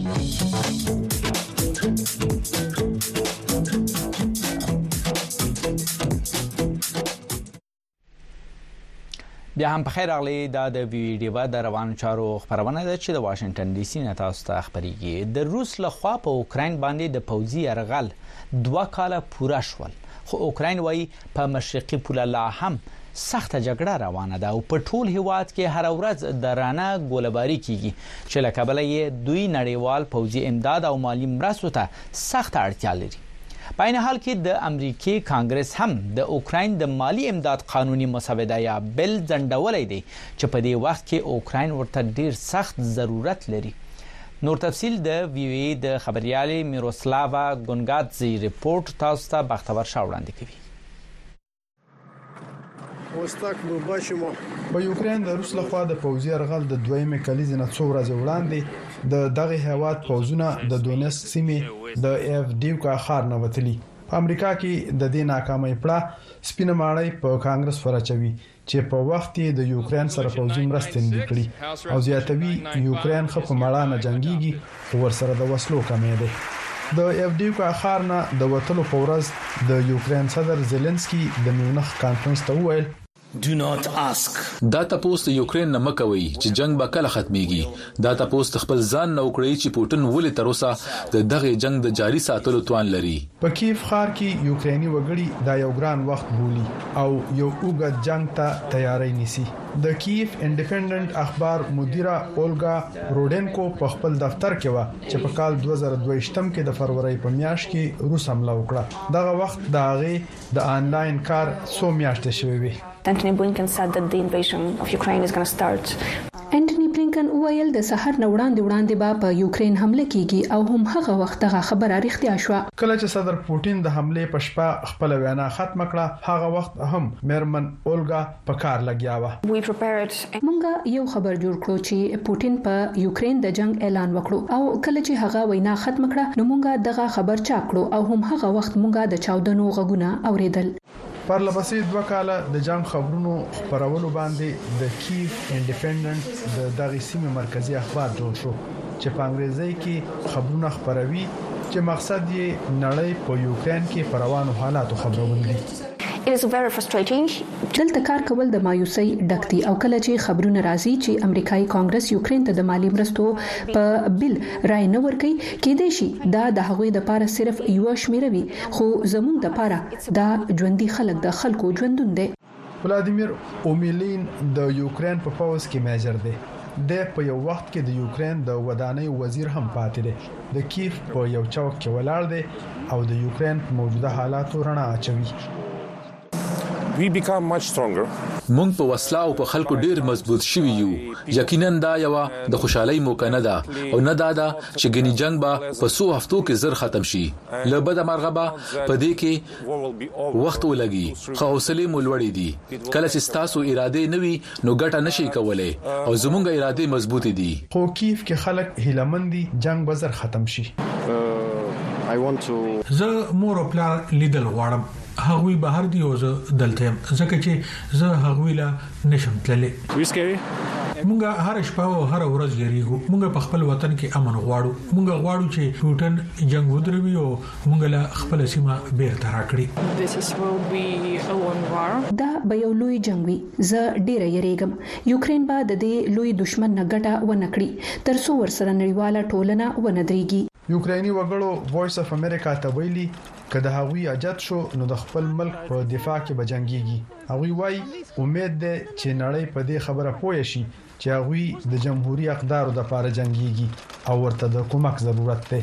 بیا هم په خیر اغلی دا د وی ډیو د روان چارو خبرونه ده چې د واشنگټن ډي سي نه تاسو ته خبريږي د روس له خوا په اوکرين باندې د پوځي يرغل دوه کاله پوره شول خو اوکرين وایي په مشرقي پوله لا هم سخته جګړه روانه ده او په ټول هیواد کې هر ورځ د رانه ګولباري کیږي چې له کبله یې دوی نړیوال پوځي امداد او مالی مرستو ته سخته اړتیا لري په عین حال کې د امریکای کانګرس هم د اوکراین د مالی امداد قانوني مسوده یا بل ځندولې دي چې په دې وخت کې اوکراین ورته ډیر سخت ضرورت لري نور تفصیل د وي او ای د خبریالې میروسلاوا ګونګادزي رپورټ تاسو ته بختور شاه وړاندې کوي. په یوکرین د روس لخوا د پوځي یرغل د دویمې کلیزې نه څو ورځې وړاندې د دغه هیواد پوځونه د دونیسک سیمې د ایف دیوکا ښار نه وتلي. په امریکا کې د دې ناکامۍ پړه سپینه ماڼۍ په کانګرس ور اچوي چې په وخت یې د یوکراین سره پوځي مرستې نه دي کړي او زیاتوي، یوکراین ښه په مړانه جنګیږي، خو ورسره د وسلو کمی دی. د ایوډیوکا ښار نه د وتلو په ورځ د یوکراین صدر زیلنسکي د میونخ کانفرنس ته وویل. دا تپوس د یوکراین نه مه کوئ چې جنګ به کله ختمیږي، دا تپوس د خپل ځان نه وکړئ چې پوټن ولې تر اوسه د دغه جنګ د جاري ساتلو توان لري؟ په کیف ښار کې یوکریني وګړي دا یو ګران وخت بولي او یو اوږد جنګ ته تیارۍ نیسي. د کیف انډیپنډنټ اخبار مدیره اولګا روډینکو په خپل دفتر کې وه چې په کال دوه زره دوه ویشت کې د فرورۍ په میاشت کې روس حمله وکړه. دغه وخت د هغې د انلاین کار څو میاشتې شوې وې. Antony Blinken said that the invasion of Ukraine is gonna start. انټوني بلینکن وویل، د سحر نه وړاندې وړاندې به په یوکرین حمله کیږي او همهغه وخت دغه خبره رښتیا شوه. کله چې صدر پوتین د حملې په شپه خپله وینا ختمه کړه، هغه وخت هم میرمن اولګا په کار لګیا وه. مونږ یو خبر جوړ کړو چی پوتین په یوکرین د جنګ اعلان وکړو او کله چی هغه وینا ختمه کړه نو مونږ دغه خبر چاپ کړو او هم هغه وخت مونږ د چاودنو غږونه اوریدل. پرله پسې دوه کاله د جنګ خبرونو خپرولو باندې د کیف انډیپنډنټ د دغی سیمې مرکزی اخبار جوړ شو چی په انګریزی کی خبرونه خپروی چی مقصد یی نړی په یوکرین کی په روانو حالاتو خبرول دی. دلته کار کول د مایوسۍ ډک دي او کله چې خبرونه راځي چې امریکايي کانګرس یوکرین ته د مالي مرستو په بیل رایه نه ورکوي، کیدای شي دا د هغوی لپاره صرف یوه شمیره وي خو زموږ لپاره دا ژوندي خلک د خلکو ژوندون دی. ولادیمیر اومیلین د یوکرین په پوځ کې میجر دی. دی په یو وخت کې د یوکرین د ودانیو وزیر هم پاتې دی. د کیف په یو چوک کې ولاړ دی او د یوکرين په موجوده حالاتو رڼا اچوي. We become much stronger. موږ په وسله او په خلکو ډېر مضبوط شوي یو. یقینا دا یوه د خوشحالۍ موقع نه ده او نه دا ده چې ګني جنګ به په څو هفتو کې زر ختم شي. له بده مرغه به په دې کې وخت ولګي خو حوصلې مو لوړې دي کله چې ستاسو ارادې نه وي نو ګټه نه شئ کولای او زمونږ ارادې مضبوطې دي. خو کیف کې خلک هیله من دي جنګ به زر ختم شي. زه مور او پلار لیدل غواړم هغوی بهر دی او زه دلته یم ځکه چی زه هغوی له نشم تللی. مونږ هره شپه او هره ورځ یریږو مونږ په خپل وطن کی امن غواړو مونږ غواړو چی پوټن جنګ ودروی او مونږ له خپل سیمه بیرته راکړي دا به یو لوی جنګ وي زه ډیره یریږم یوکرین به د دې لوی دښمن نه ګټه ونه کړي ترڅو ورسره نړیواله ټولنه ونه دریږي. یوکرایني وګړو وایس اف امریکا ته ویلي، که د هغوی حاجت شو، نو د خپل ملک په دفاع کې به جنګیږي. هغوی وايي، امید دی چې نړۍ په دې خبره پوه شي چې هغوی د جمهوري اقدارو لپاره جنګیږي او ورته د کمک ضرورت دی.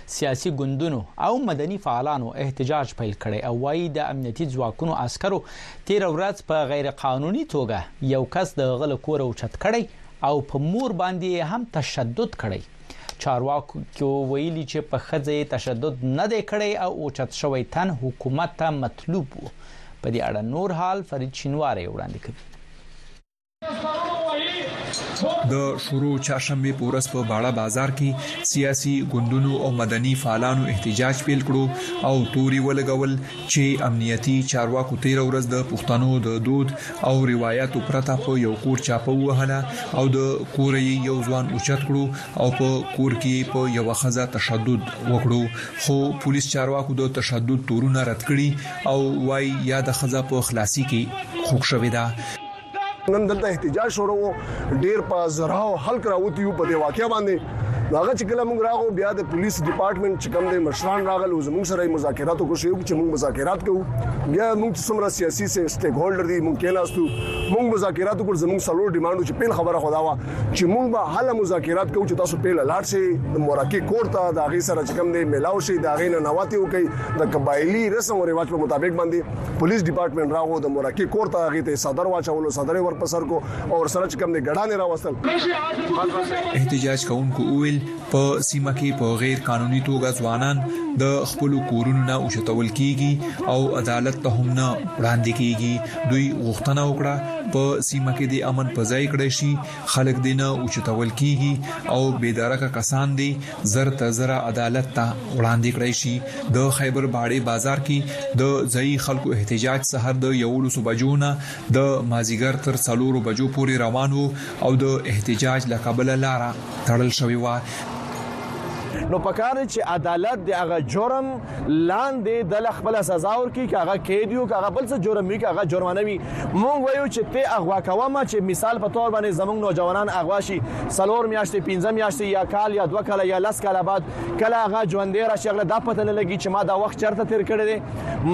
سیاسي ګوندونو او مدني فعالانو احتجاج پیل کړی او وايي د امنیتي ځواکونو عسکرو تېره ورځ په غیرقانوني توګه یو کس د هغه له کوره اوچت کړی او په مور باندې یې هم تشدد کړی. چارواکو ویلي چې په ښځه یې تشدد نه دی کړی او اوچت شوی تن حکومت ته مطلوب و. په دې اړه نور حال فرید شینواری وړاندې کوي. د شورو چهارشنبې په ورځ په باړه بازار کې سیاسي ګوندونو او مدني فعالانو احتجاج پیل کړو او توري ولګول چې امنیتي چارواکو تیر ورځ د پښتنو د دود او روایتو پرته په یو کور چاپه وهله او د کور یو ځوان اوچت کړو او په کور کې په یو خزه تشدد وکړو خو پولیس چارواکو د تشدد تورونه رد کړي او وايي یا د خزه په خلاصي کې خوښ شوې ده نن دلته احتجاج شروع وو ډیر په زراو خلک راوتی وو په دې واقعیا باندې هغه چې کله موږ راغو بیا د پولیس ډپارټمنټ چې کوم دی مشران راغل او زموږ سره مذاکرات وکړو چې موږ مذاکرات کوو بیا موږ چې څومره سیاسي سټیک هولډر دي موږ کېناستو موږ مذاکرات وکړو زموږ سلور ډیماندو چې پیل خبره خدا وا چې موږ به هله مذاکرات کوو چې تاسو پیل لاړ شئ د موراکي کور ته د هغه سره چې کوم دی ملاو شي د هغه نه نواته وکړي د قبایلی رسم او رواج په مطابق باندې پولیس ډپارټمنټ راغو د مورکی کور ته هغه ته صدر واچولو صدر ور پر سر کو او سره چې کوم نه ګډانه راوستل احتجاج کوونکو وویل په سیمه کې په غیر قانوني توګه ځوانان د خپل کورونو نه اوچتول کیږي او عدالت ته هم نه وړاندې کیږي دوی غوښتنه وکړه په سیمه کې د امن په ځای کړی شي خلک دینه اوچتول کیږي او بې درکه کسان دي زر تر زره عدالت ته وړاندې کړای شي. د خیبر باړې بازار کې د ځايي خلکو احتجاج سهار د یوولسو بجو نه د مازیګر تر څلورو بجو پورې روان و او د احتجاج له کبله لاره تړل شوې وه. نو پکار دی چې عدالت د هغه جرم لاندې د له خپل سزا ورکی که هغه قید یو که هغه بل څه جرم وي که هغه جرمانه وي مونږ وایو چې ته اغوا کوه ما چې مثال په تور باندې زمونږ نوجوانان اغوا شي سلور میاشتې پنځه میاشتې یا کال یا دوه کاله یا لس کاله بعد کله هغه ژوندې را شغله دا پته نه لګي چې ما دا وخت چرته تیر کړی دی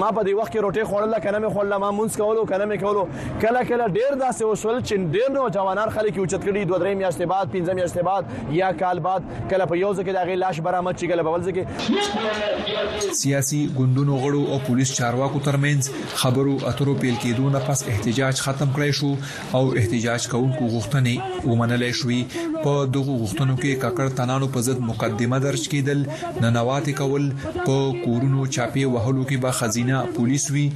ما په دې وخت کې روټي خوړل کنه مې خوړل ما مونږ کولو کنه مې کولو کله کله ډیر داسې وشول چې ډیر نوجوانان خلک اوچت کړي دوه درې میاشتې بعد پنځه میاشتې بعد یا کال بعد کله په یو ځکه د هغې لاش برامد چې کله په بل ځکه سیاسي ګوندونو غړو او پولیس چارواکو ترمنځ خبرو اترو پیل کېدو نه پس احتجاج ختم کړی شو او احتجاج کوونکو غوښتنې ومنل شوې په دغو غوښتنو کې ککړ تنانو په ضد مقدمه درج کېدل ننوات کول په کورونو چاپې وهلو کې به خزینه پولیس وي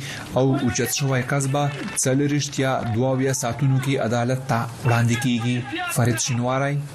او اوچت شوی کسبه څلرشتیا دواویا ساتونو کې عدالت ته وړاندې کیږي فرید شینواری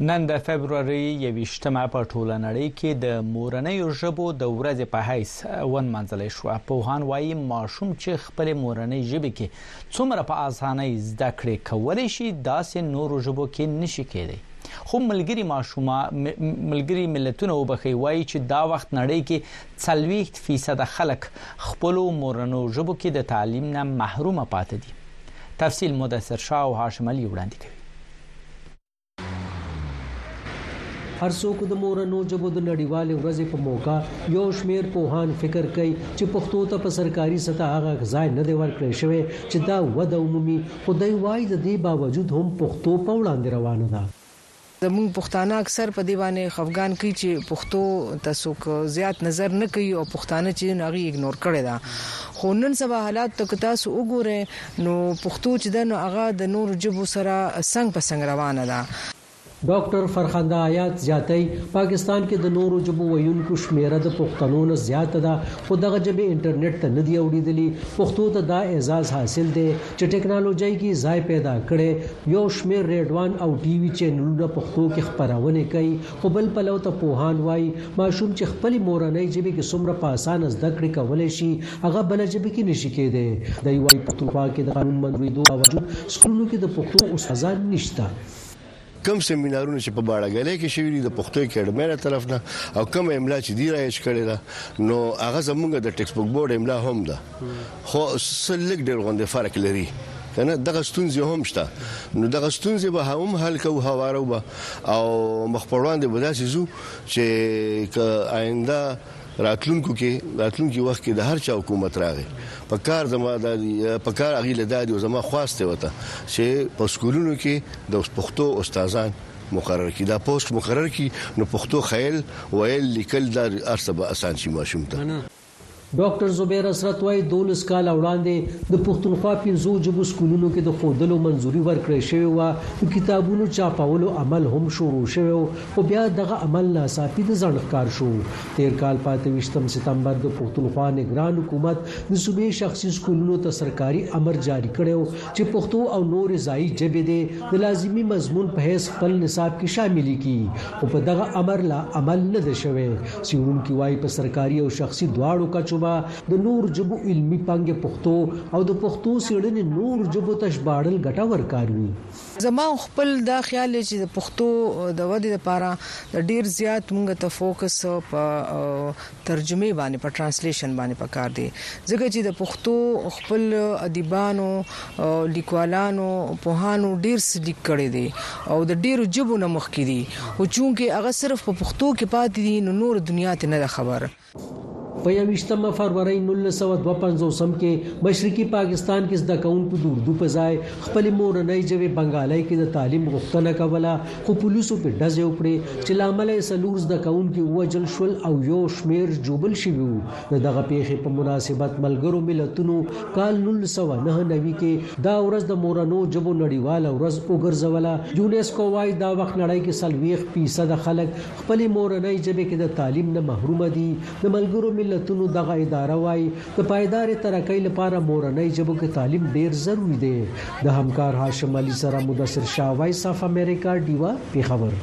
نن د فبرवरी 21مه په ټوله نړۍ کې د مورنۍ ژبو د ورځې په حیث ونمانځل شو په هان وایي ماشوم چې خپل مورنۍ ژبه کې څومره په اسانۍ زده کړې کولای شي داسې نور ژبو کې نشي کېدی خو ملګری ماشومه ملګری ملتونه وبخي وایي چې دا وخت نړۍ کې څلوېښت فیصده خلک خپلو مورنو ژبو کې د تعلیم نه محروم پاتې دي. تفصیل مدثر شاه او هاشم علي وړاندې کوي. هر څوک د مورنو ژبو د نړیوالې ورځې په موقع یو شمېر پوهان فکر کوي چې پښتو ته په سرکاري سطح هغه ځای نه دی ورکړل شوی چې دا وده ومومي خو دی وايي د دې باوجود هم پښتو په وړاندې روانه ده. زموږ پښتانه اکثر په دې باندې خفګان کوي چې پښتو ته څوک زیات نظر نه کوي او پښتانه چې دي نو هغه یې اګنور کړې ده خو نن سبا حالاتو ته که تاسو وګورئ نو پښتو چې ده نو هغه د نورو ژبو سره څنګ په څنګ روانه ده. ډاکټر فرخنده حیات زیاتوي، پاکستان کې د نورو ژبو ویونکو شمېره د پښتنو نه زیاته ده خو دغه ژبې انټرنېټ ته نه دي اوړېدلي، پښتو ته دا اعزاز حاصل دی. چې ټکنالوژۍ کې ځای پیدا کړی، یو شمېر ریډوان او ټي وي چینلونه پښتو کې خپرونې کوي، خو بل پلو ته پوهان وايي، ماشوم چې خپلې مورنۍ ژبې کې څومره په اسانه زده کړې کولی شي، هغه بله ژبه کې نشي کېدای. دی وايي، پښتونخوا کې د قانون منظورېدو باوجود سکولونو کې د پښتو استادان نشته. کوم سیمینارونه چې په باړه ګلې کې شوې دي د پښتو اکیډمۍ تر طرف نه او کوم املا چې دی رایج کړی دا نو هغه زمونږ د ټیکس بوک بورډ املا هم ده خو سلګ ډېر غونډه فرق لري کنه دغه ستونزې هم شته نو دغه ستونزې به هم حل کوو هوارو به او مخ پروان دی بداسې زو چې آینده راتلونکو کې راتلونکي وخت کې د هر چا حکومت راغی په کار زما د په کار اغي لداري او زما خواسته وته چې په سکولونو کې د پښتو استادان مقرر کی دا پوسټ مقرر کی نو پښتو خیل ویل لیکل دا ارسه به اسان شي ماشوم ته ډاکټر زبیر اسرت وایي دولس کاله وړاندې د پښتونخوا پنځو ژبو سکولونو کې د ښودلو منظوري ورکړی شوې وه، د کتابونو چاپولو عمل هم شروع شوی و، خو بیا دغه عمل ناڅاپي د ځنډ ښکار شو. تېر کال په اته ویشتم ستمبر د پښتونخوا نګران حکومت د صوبې شخصي سکولونو ته سرکاري امر جاري کړی و چې پښتو او نورې ځايي ژبې دې د لازمي مضمون په حیث خپل نصاب کې شاملې کړي خو په دغه امر لا عمل نه دی شوی. څېړونکي وايي په سرکاري او شخصي دواړو کچو به د نورو ژبو علمي پانګې پښتو او د پښتو څېړنې نورو ژبو ته ژباړل ګټور کار وي. زما خو خپل دا خیال دی چې د پښتو د ودې لپاره د ډیر زیات مونږ ته فوکس په ترجمې باندې په ټرانسلیشن باندې پکار دی ځکه چې د پښتو خپل ادیبانو لیکوالانو پوهانو ډیر څه لیک کړی دی او د ډیرو جبو نه مخکې دي خو چونکه هغه صرف په پښتو کې پاتې دي نو نور دنیا ته نه ده خبر په یوویشت مه فروری نولس سوه دوه پنځوس کې مشرقي پاکستان کې زده کوونکو د اردو په ځای خپلې مورنۍ ژبې بنګالۍ کې د تعلیم غوښتنه کوله خو پولیسو پرې ډزې وکړې چې له امله یې څلور زده کوونکي ووژل شول او یو شمېر ژوبل شوي وو د دغه پېښې په مناسبت ملګرو ملتونو کال نولس سوه نهه نوي کې دا ورځ د مورنو ژبو نړیواله ورځ وګرځوله یونیسکو وایي دا وخت نړۍ کې څلوېښت فیصده خلک خپلې مورنۍ ژبې کې د تعلیم نه محروم دي، د ملګرو ملتونو دغه اداره وايي، د پایدارې ترقۍ لپاره مورنۍ ژبو کې تعلیم ډېر ضروري دی. د همکار هاشم علي سره مدثر شاه، وایس اف امریکا، ډیوه، پېښور.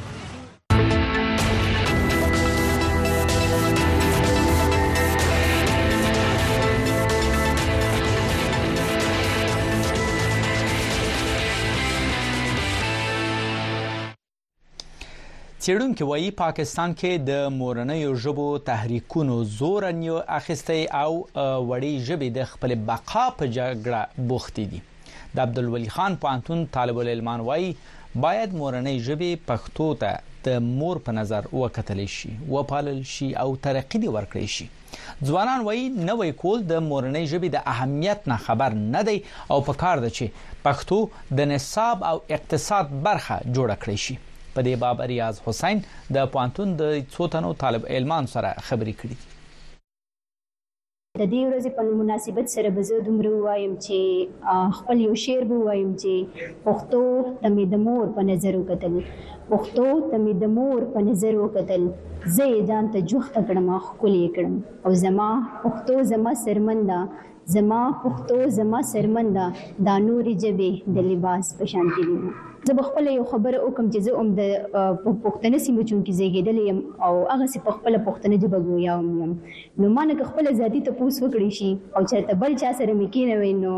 څېړونکي وایي پاکستان کې د مورنیو ژبو تحریکونو زور نیو اخیستی او وړې ژبې د خپل بقا په جګړه بوختې دي د عبدالولي خان پوهنتون طالب العلمان وایي باید مورنۍ ژبې پښتو ته د مور په نظر وکتل شي وپالل شي او ترقي دې ورکړی شي ځوانان وایي نوی کول د مورنۍ ژبې د اهمیت نه خبر نه دی او په کار ده چې پښتو د نصاب او اقتصاد برخه جوړه کړی شي په دې باب ریاض حسین د پوهنتون د څو تنو طالب علمانو سره خبرې کړې دي د دې ورځې په مناسبت سره به زه دومره وایم چې خپل یو شعر به وایم چې پښتو ته مې د مور په نظر وکتل پښتو ته مې د مور په نظر وکتل، زه يې ځان ته جوخته کړم، ښکلې يې کړم او زما پښتو زما څرمن ده، زما پښتو زما څرمن ده، دا نورې ژبې د لباس په شانتې دي. زه به خپله يو خبره وکړم چې زه هم د پښتنه سيمه چونکې زېږېدلې يم او هغسې په خپله پښتنه ژبه ګويا هم يم، نو مانه که خپله ذاتي تپوس وکړی شي او چرته بل چا سره مې کېنوی نو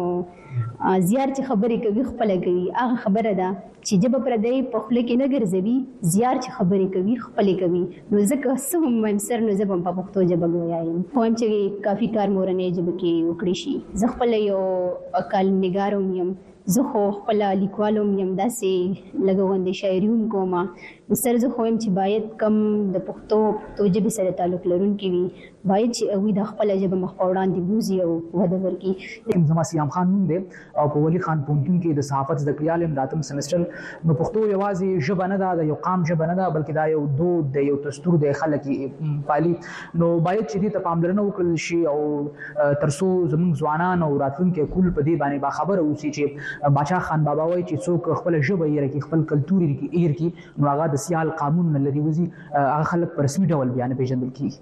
زيار چې خبرې کوي خپله کوي هغه خبره ده چې ژبه پردۍ په خوله کې نه ګرځوي زيار چې خبرې کوي خپلې کوي نو زه که څه هم وايم سر نو زه به هم په پښتو ژبه ګويا يم خو وايم چې کافي کار مورنۍ ژبه کې وکړی شي زه خپله يو کالم نګار هم يم زه خو خپله ليکوال هم يم داسې لږه غوندې شاعري هم کوم سر زه خو وایم چې باید کم د پښتو او پښتو ژبې سره تعلق لرونکي وي باید چې هغوی دا خپله ژبه مخ په وړاندې بوځي او وده ورکړي. زما صیام خان نوم دی او په ولي خان پوهنتون کې د صحافت زده کړیال یم د اتم سمسټر نو پښتو یوازې ژبه نه ده د یو قام ژبه نه ده بلکې دا یو دود دی یو تستور دی خلک یې پالي. نو باید چې دې ته پاملرنه وکړل شي او تر څو زموږ ځوانان او راتلونکی کول په دې باندې باخبره اوسي چې باچا خان بابا وایي چې څوک خپله ژبه هېره کړي، خپل کلتور هېر کړي، نو هغه د سیال قامون نه لرې وځي، هغه خلک په رسمي ډول بیا نه پېژندل کېږي.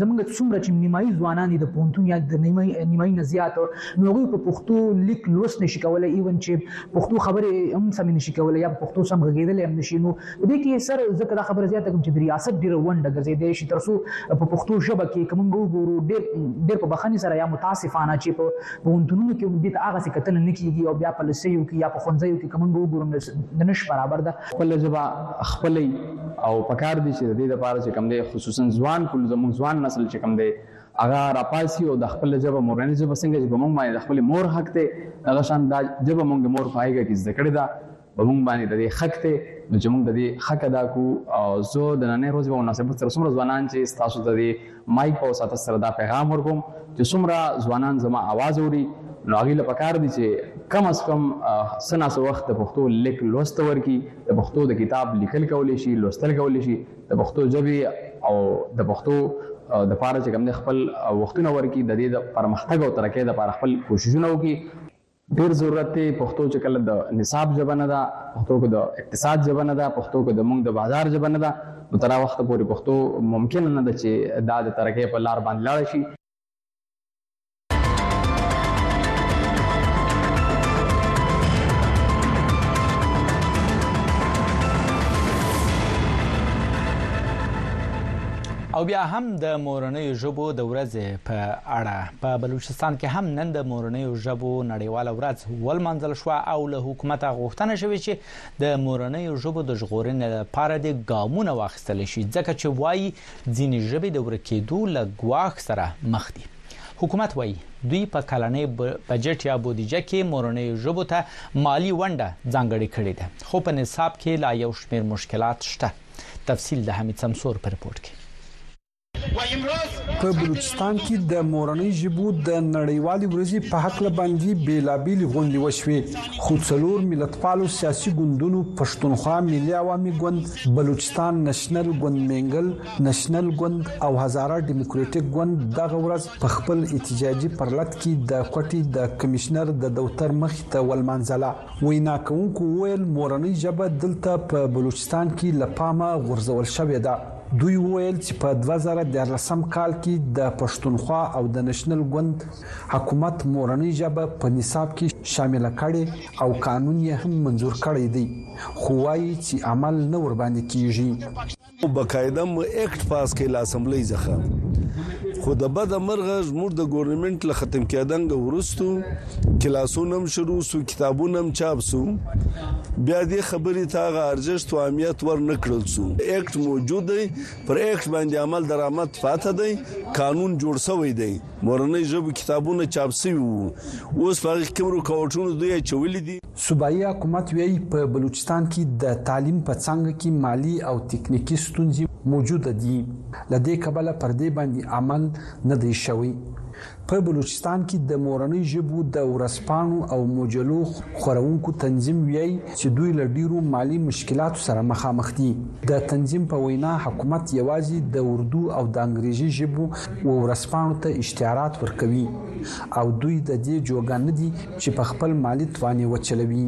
زموږ څومره چې نیمایي ځوانان دي د پوهنتون یا د نیمایي نه زیات، نو هغوی په پښتو لیک لوست نه شي کولای، ایون چې پښتو خبرې هم سمې نه شي کولای یا په پښتو سم غږېدلی هم نه شي، نو په دې کې سر زه که دا خبره زیاته کړم چې د ریاست ډېره ونډه ګرځېدای شي تر څو په پښتو ژبه کې که موږ وګورو ډېر ډېر په بخښنې سره یا متاسفانه چې په پوهنتونونو کې دې ته هغسې کتنه نه کېږي او بیا په لسیو کې یا په ښوونځیو کې که موږ وګورو د نش برابر ده خپله ژبه خپله او پکار دي چې د دې لپاره چې کوم دی خصوصا ځوان کول زموږ ځوان نسل چې کوم دی هغه راپاسي او د خپل ژبه مورنۍ ژبه څنګه چې په موږ باندې د خپل مور حق دی هغه شان دا ژبه موږ مور پایګه کې زده کړې ده په موږ باندې د دې حق دی نو چې موږ د دې حق ادا کو او زه د نننۍ ورځې په مناسبت سره څومره ځوانان چې ستاسو ته د مایک په وساته سره دا پیغام ورکوم چې څومره ځوانان زما आवाज اوري نو هغه له پکار دي چې کم از کم سنا سو وخت د پښتو لیک لوست ورکی د پښتو د کتاب لیکل کولې شي لوستل کولې شي د پښتو ژبه او د پښتو د پاره چې کوم خپل وختونه ورکی د دې د پرمختګ او ترقې د پاره خپل کوششونه وکړي ډیر ضرورت دی پښتو چې کله د نصاب ژبه نه ده پښتو کې د اقتصاد ژبه نه ده پښتو کې د موږ د بازار ژبه نه ده نو تر وخت پورې پښتو ممکن نه ده چې دا د ترقۍ په لار باندې لاړ شي او بیا هم د مورنۍ ژبو د ورځې په اړه په بلوچستان کې هم نن د مورنیو ژبو نړیواله ورځ ولمانځل شو او له حکومته غوښتنه شوې چې د مورنیو ژبو د ژغورنې لپاره د ګامونه واخیستل شي ځکه چې وایي ځینې ژبې د ورکیدو له ګواښ سره مخ دي حکومت وایي دوی په کلنۍ بجټ یا بودیجه کې مورنۍ ژبو ته مالی ونډه ځانګړې کړې ده خو په نصاب کې لا یو شمېر مشکلات شته تفصیل د حمید سمسور په رپورت کې په بلوچستان کې د مورنۍ ژبو د نړیوالې ورځې په حق لبندي بیلابیل غونډې وشوې خو څلور ملتپالو سیاسي ګوندونو پښتونخوا ملي عوامي ګوند بلوچستان نېشنل ګوند مینګل نېشنل ګوند او هزاره دیموکراتیک ګوند دغه ورځ په خپل احتجاجي پرلت کې د کوټي د کمشنر د دفتر مخ ته ولمنځله وینا کوونکو ویل مورنۍ ژبه دلته په بلوچستان کې لپامه غورځول شوې ده دوی وویل چې په 2014 کال کې د پښتونخوا او د نېشنل ګوند حکومت مورنۍ ژبه په نصاب کې شامل کړي او قانون یې هم منزور کړی دی خو وایي چې عمل نه ور باندې کیږي او بقاعده مو اکټ پاس کړي لاسمبلۍ ځخه خو د بده مرغه زموږ د ګورنمنت له ختم کېدنګ ورستو کلاسونه هم شروع سو کتابونه هم چاپ سو بیا دې خبرې ته هغه ارزښت او اهمیت ور نه کړل سو اکټ موجود دی پر اکټ باندې عمل درآمد پاته دی قانون جوړ شوی دی مورنۍ ژبه کتابونه چاپ شوي وو اوس په هغه کوم رکاوټونو دوی چولې دي صوبایي حکومت ویي په بلوچستان کې د تعلیم په څنګه کې مالی او تکنیکی ستونزې موجود دي لدې کبله پر دې باندې عمل نه دی شوی په بلوچستان کې د مورنۍ ژبو د ورځپاڼو او مجلو خورونکو تنظیم ویایي چې دوی له ډیرو مالی مشکلاتو سره مخامخ دي د تنظیم په وینا حکومت یوازې د اردو او د انګریزي ژبو و ورځپاڼو ته اشتهارات ورکوي او دوی د دې جوګه نه دي چې په خپل مالی توان یې وچلوي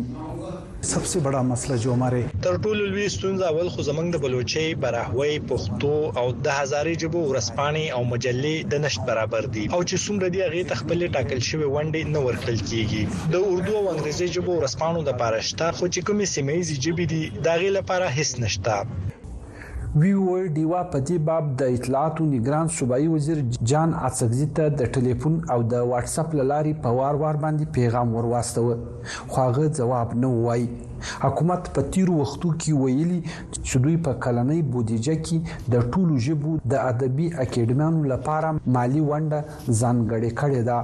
سب سي بډا مسله جو هماري. تر ټولو لوی ستونزه اول خو زمونږ د بلوچۍ، براهوۍ، پښتو او دهزارې ژبو ورځپاڼې او مجلې د نشت برابر دي او چې څومره دي هغې ته خپلې ټاکل شوې ونډې نه ورکړل کيږي. د اردو او انګريزۍ ژبو ورځپاڼو لپاره شته خو چې کومې سيمه ايزې ژبې دي د هغې لپاره هيڅ نشته. وی وویل ډیوا په دې باب د اطلاعاتو نګران صوبایي وزیر جان اڅکزي ته د ټلیفون او د واټساپ له لارې په وار وار باندې پیغام ور واستوه خو هغه ځواب نه ووایي حکومت په تیرو وختو کې ویلي چې دوی په کلنۍ بودیجه کې د ټولو ژبو د ادبي اکیډمیانو لپاره مالي ونډه ځانګړې کړې ده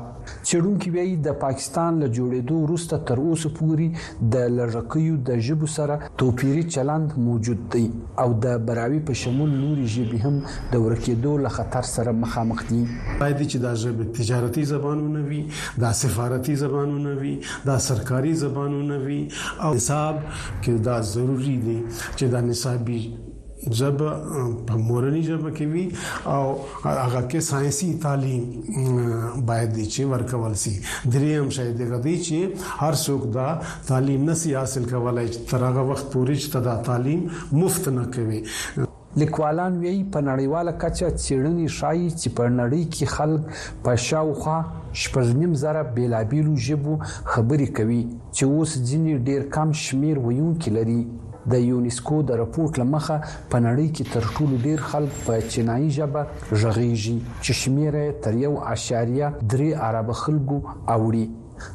چېرونکي وایي د پاکستان له جوړېدو وروسته تر اوسه پوري د لږکیو د ژبو سره توپیری چلند موجود دی او د براوي په شمول نوري ژبې هم د ورکېدو له خطر سره مخامخ دي باید چې دا ژبه تجارتي زبانونه وي دا سفارتي زبانونه وي دا سرکاري زبانونه وي او حساب کې دا ضروری دي چې دا نصابي ژبه په مورنۍ ژبه کې وي او هغه کې ساينسي تعلیم باید چې ورکول شي دریم شی د غدي چې هر څوک دا تعلیم نسی حاصل کولای تر هغه وخت پورې چې دا تعلیم مفت نه کوي لیکوالان ویي په نړیواله کچه څېړنې ښایي چې په نړۍ کې خلک په شاوخوا شپږ نیم زره بېلابېلو ژبو خبرې کوي چې اوس ځینې ډېر کم شمیر ویونکي لري د یونیسکو د رپورټ له مخه په نړۍ کې تر ټولو ډیر خلک په چینایي ژبه غږیږي چې شمیر یې تر 1.3 ارب خلکو اوړي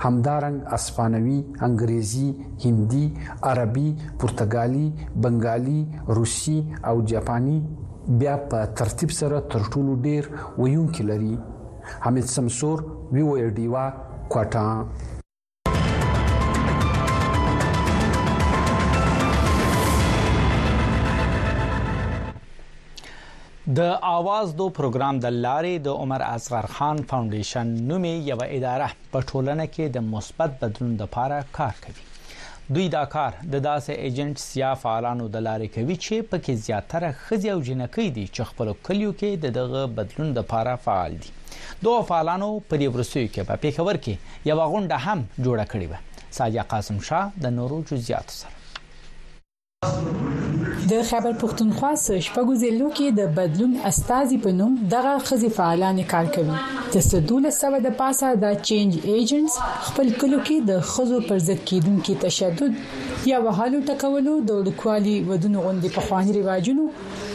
همدارنګ اسپانوي، انګریزي، هندي، عربي، پرتګالي، بنګالي، روسي او جاپاني بیا په ترتیب سره تر ټولو ډیر ویونکي لري. حمید سمسور، ویویډیوا، کوټه. د اواز دو پروګرام د لارې د عمر اصغر خان فاونډیشن نومي یو اداره په ټولنه کې د مثبت بدلون لپاره کار کوي دوی دا کار د داسې ایجنټ سیا فعالانو د لارې کوي چې پکې زیاتره خځې او جنکۍ دي چې خپل کلیو کې دغه بدلون لپاره فعال دي دغو فعالانو په دې وروستیو کې په پېښور کې یوه غونډه هم جوړه کړې وه ساجا قاسم شاه د نورو جزئیاتو سره د خیبر پښتونخوا سه شپږو ضلعو کې د بدلون استاذي په نوم دغه خزي فعالان کار کوي د سدوله سو د پاسه د چینج ایجنټس خپل کلو کې د خزو پر ضد کیدونکو تشدد یا وهلو ټکولو د وړوکوالي ودونو غوندي په خواني رواجونو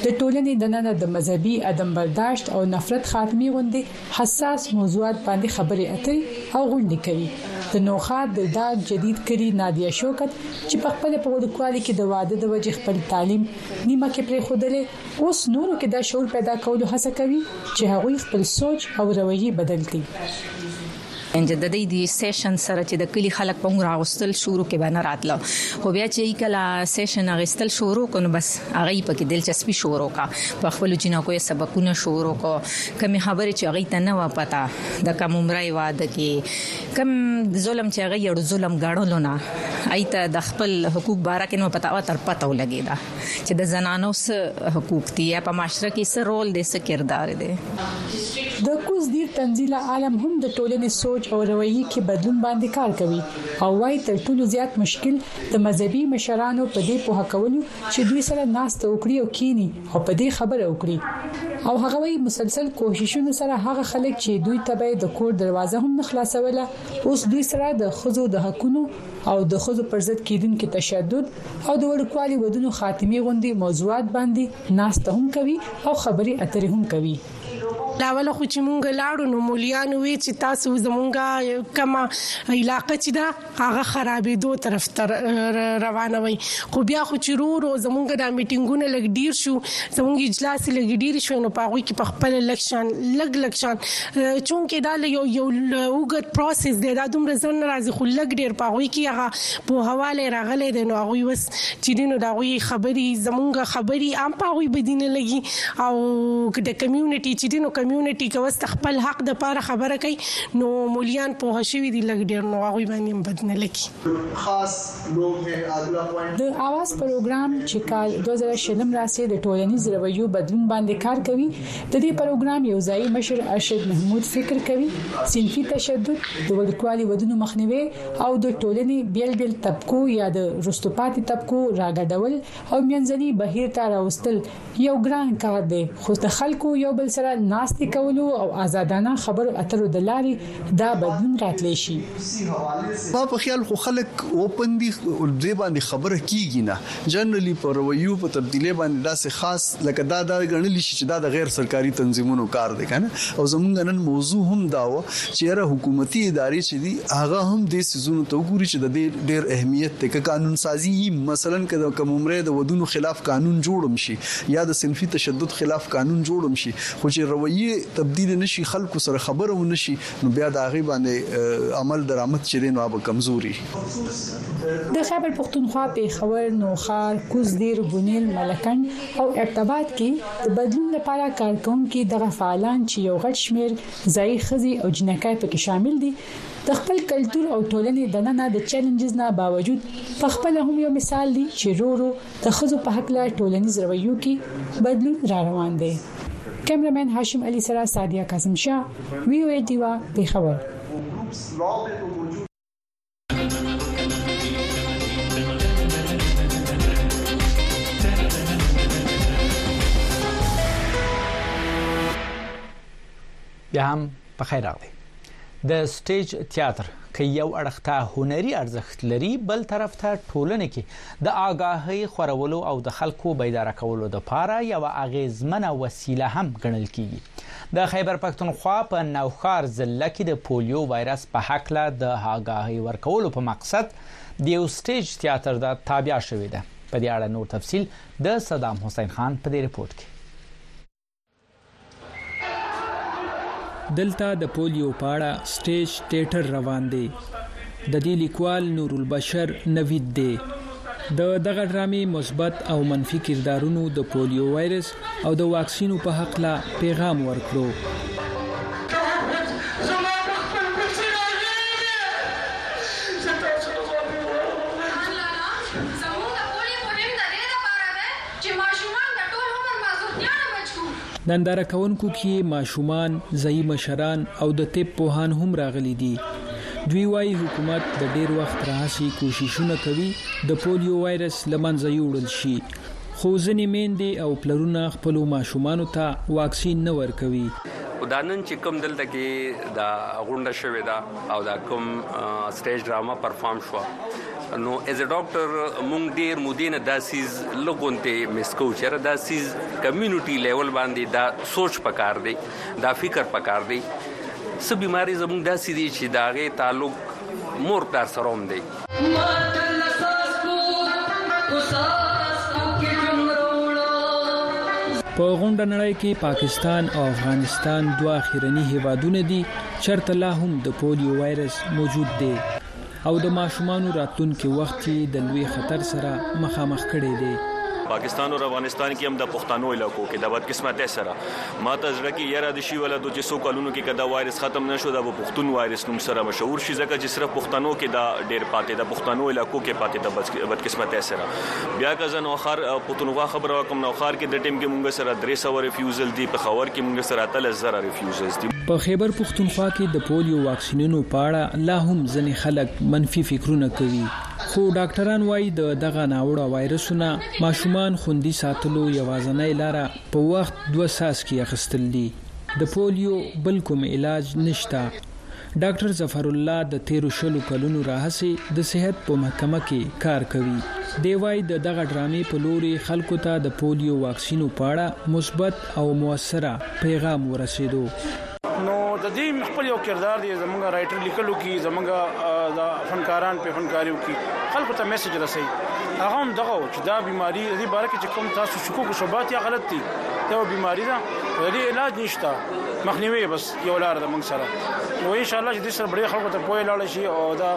د ټولنې دننه د مذهبي عدم برداشت او نفرت خاتمې غوندې حساس موضوعات باندې خبرې اترې او غونډې کوي. د نوښار د ډاګ جدید کلي نادیه شوکت چې په خپله په وړوکوالي کې د واده د وجې خپل تعلیم نیمه کې پرېښودلی، اوس نورو کې دا شعور پیدا کولو هڅه کوي چې هغوی خپل سوچ او رویې بدل کړي. انجه د دی دی سیشن سره چې د کلی خلک په موږ راغستل شروع کې باندې راتلو خو بیا چې کله سیشن غستل شروع کونه بس هغه په کې دلچسپي شروع کا په خپل جنکو یې سبقونه شروع کو کمی خبرې چې هغه ته نه و پتا د کم عمرای واده کې کم ظلم چې هغه یړ ظلم غړلو نه ایت د خپل حقوق بارا کې نو پتا و تر پته ولګی دا چې د زنانو څه حقوق دي یا په معاشره کې څه رول دی څه کردار دی د کوز دیر تنزیله عالم هم د ټولنې سوچ او رویي کې بدلون باندې کار کوي او وايي تر ټولو زیات مشکل د مذهبي مشرانو په دې په حقولو چې دوی سره ناس ته وکړي او کینی او په دې خبره وکړي او هغه وی مسلسل کوششونو سره هغه خلک چې دوی ته به د کور دروازه هم نه خلاصوله اوس دوی سره د خزو د حقونو او د ښځو پر ضد کېدونکي تشدد او د وړوکوالي ودونو خاتمې غوندې موضوعات باندې ناسته هم کوي او خبرې اترې هم کوي. له اوله خو چې مونږ لاړو نو مولیانو وی چې تاسو زمونږ کومه علاقه چې ده هغه خرابېدو طرف ته روانه وی خو بیا خو چې رو رو زمونږ دا میټینګونه لږ ډیر شو زمونږ اجلاس لږ ډیر شو نو په هغوی کې په خپل لږ شان لږ لږ شان چونکه دا له یو یو اوږد پروسس دی دا دومره ځن نه راځي خو لګ ډیر پاغوي کې هغه په حواله راغلي دي نو هغه وس چې دینو دا غوي خبري زمونږه خبري ام پاغوي بدینه لګي او د کمیونټي چې دینو کمیونټي کوست خپل حق د پاره خبره کوي نو مولیان په هشوي دي لګ ډیر نو هغه باندې بدنه لګي خاص د اواز پروګرام چې کال دوه زره شلم راهیسې د ټولنیز رویو بدلون باندې کار کوي د دې پروګرام یو ځای مشر ارشد محمود فکر کوي صنفي تشدد د وړوکوالي ودونو مخنیوی او د ټولنې بیل بیل طبقو یا د وروسته پاتې طبقو راګډول او منځني بهیر ته راوستل یو ګران کار دی خو د خلکو یو بل سره ناستې کولو او ازادانه خبرو اترو د لارې دا بدلون راتلی شي. زما په خیال خو خلک اوپن دي دې باندې خبره کیږي نه جنرالي په رویو په تبدیلۍ باندې داسې خاص لکه دا دا ګڼلی شي چې دا د غیر سرکاري تنظیمونو کار دی کنه او زمونږ نن موضوع هم دا وه چې یاره حکومتي ادارې چې دي هغه هم دې ځونو ته وګوري چې د دې ډېر اهمیت دی که قانون سازي یي مثلا که د کم عمرۍ د ودونو خلاف قانون جوړ هم شي یا د صنفي تشدد خلاف قانون جوړ هم شي خو چې رویې تبدیلې نه شي خلکو سره خبره ونه شي نو بیا د هغې باندې عمل درامد چې دی نو هغه به کمزوری د خیبر پښتونخوا پېښور، نوښار، کوز دیر، بونېر، ملکنډ او ارتباط کې د بدلون لپاره کارکوونکي دغه فعالان چې یو غټ شمېر ځايي ښځې او جینکۍ پکې شامل دي، د خپل کلتور او ټولنې دننه د چیلنجز نه باوجود په خپل هم یو مثال دی چې رو رو د خزو په حق لا ټولنیز رویو کې بدلون را روان دی کیمرمن هاشم علي سره سادیا قاسم شاه وی او ای دیوا پیښور بیا هم پخیر راغلی. د سټیج تیاتر که یو اړخ ته هنري ارزښت لري، بل طرف ته ټولنې کې د آګاهۍ خورولو او د خلکو بیداره کولو لپاره یوه اغیزمنه وسیله هم ګڼل کیږي. د خیبر پښتونخوا په نوښار ضلعه کې د پولیو وایرس په هکله د آګاهۍ ورکولو په مقصد د یو سټیج تیاتر د تابیا شوې ده. په دې اړه نور تفصیل د صدام حسین خان په دې رپورټ کې. دلته د پولیو په اړه سټیج ټیټر روان دی د دې لیکوال نورالبشر نوید دی د دغه ډرامې مثبت او منفي کردارونو د پولیو وایرس او د واکسینو په حق لا پیغام ورکړو چې ماشومان د ټول عمر معذورتیانه بچ کړو. ننداره کوونکو کې ماشومان، ځايي مشران او د طب پوهان هم راغلي دي. دوی وايي حکومت د ډېر وخت راهسې کوششونه کوي د پولیو وایرس له منځه یوړل شي، خو ځینې میندې او پلرونه خپلو ماشومانو ته واکسین نه ورکوي. خو دا نن چې کوم دلته کې دا غونډه شوې ده او دا کوم سټیج ډرامه پرفارم شوه، نو از ا ډاکټر مونږ ډیر مودې نه دا سیز لګونته مسکو چر دا سیز کمیونټي لیول باندې دا سوچ پکار دی دا فکر پکار دی سب بیماری زمونږ دا سیدی چې داغه تعلق مور پلار سره هم دی په غونډه نړۍ کې پاکستان او افغانستان دوه اخیرني هیوادونه دي چرته لا هم د پولیو وایرس موجود دی او د ماشومانو راتلونکي وخت یې د لوی خطر سره مخامخ کړی دی. پاکستان اور افغانستان کی هم دا پښتانو علاقو کی دا بدقسمتی سره ما ته زړه کی یره د شی ولا دو چی سو کلونو کی کدا وایرس ختم نشو دا به پښتون وایرس نوم سره مشهور شی زکه چی صرف پښتنو کی دا ډیر پاتی دا پښتانو علاقو کی پاتی دا بدقسمتی سره بیا که زه نو خار پتونخوا خبر وکم نو خار کی د ټیم کی مونږ سره 300 ریفیوزل دی په خاور کی مونږ سره تل زره یوزیزدي. په خېبر پښتونخوا کې د پولیو واکسینونو په اړه لا هم ځینې خلک منفي فکرونه کوي، خو ډاکټران وايي د دغه ناوړه وایرسو نه ماشومان خوندي ساتلو یوازنۍ لاره په وخت دوه څاڅکي اخیستل دي. د پولیو بل کوم علاج نشته ډاکټر ظفرالله د تېرو شلو کلونو راهسې د صحت په محکمه کې کار کوي. دی وايي، د دغه ډرامې په لورې خلکو ته د پولیو واکسینو په اړه مثبت او موثره پیغام ورسېدو. نو د دې مې خپل یو کردار دی، زموږ رایټر لیکلو کې، زموږ دا فنکاران پرې فنکاریو کې خلکو ته میسج رسوي، هغه هم دغه و چې دا بیماري د دې باره کې چې کوم تاسو شکوک او شبهات یا غلط دي، دا یوه بیماري ده او د دې علاج نشته، مخنیوی یې بس. یو لار ده موږ سره نو ان شاء الله چې د سره بډې خلکو ته پوهه لاړ شي او دا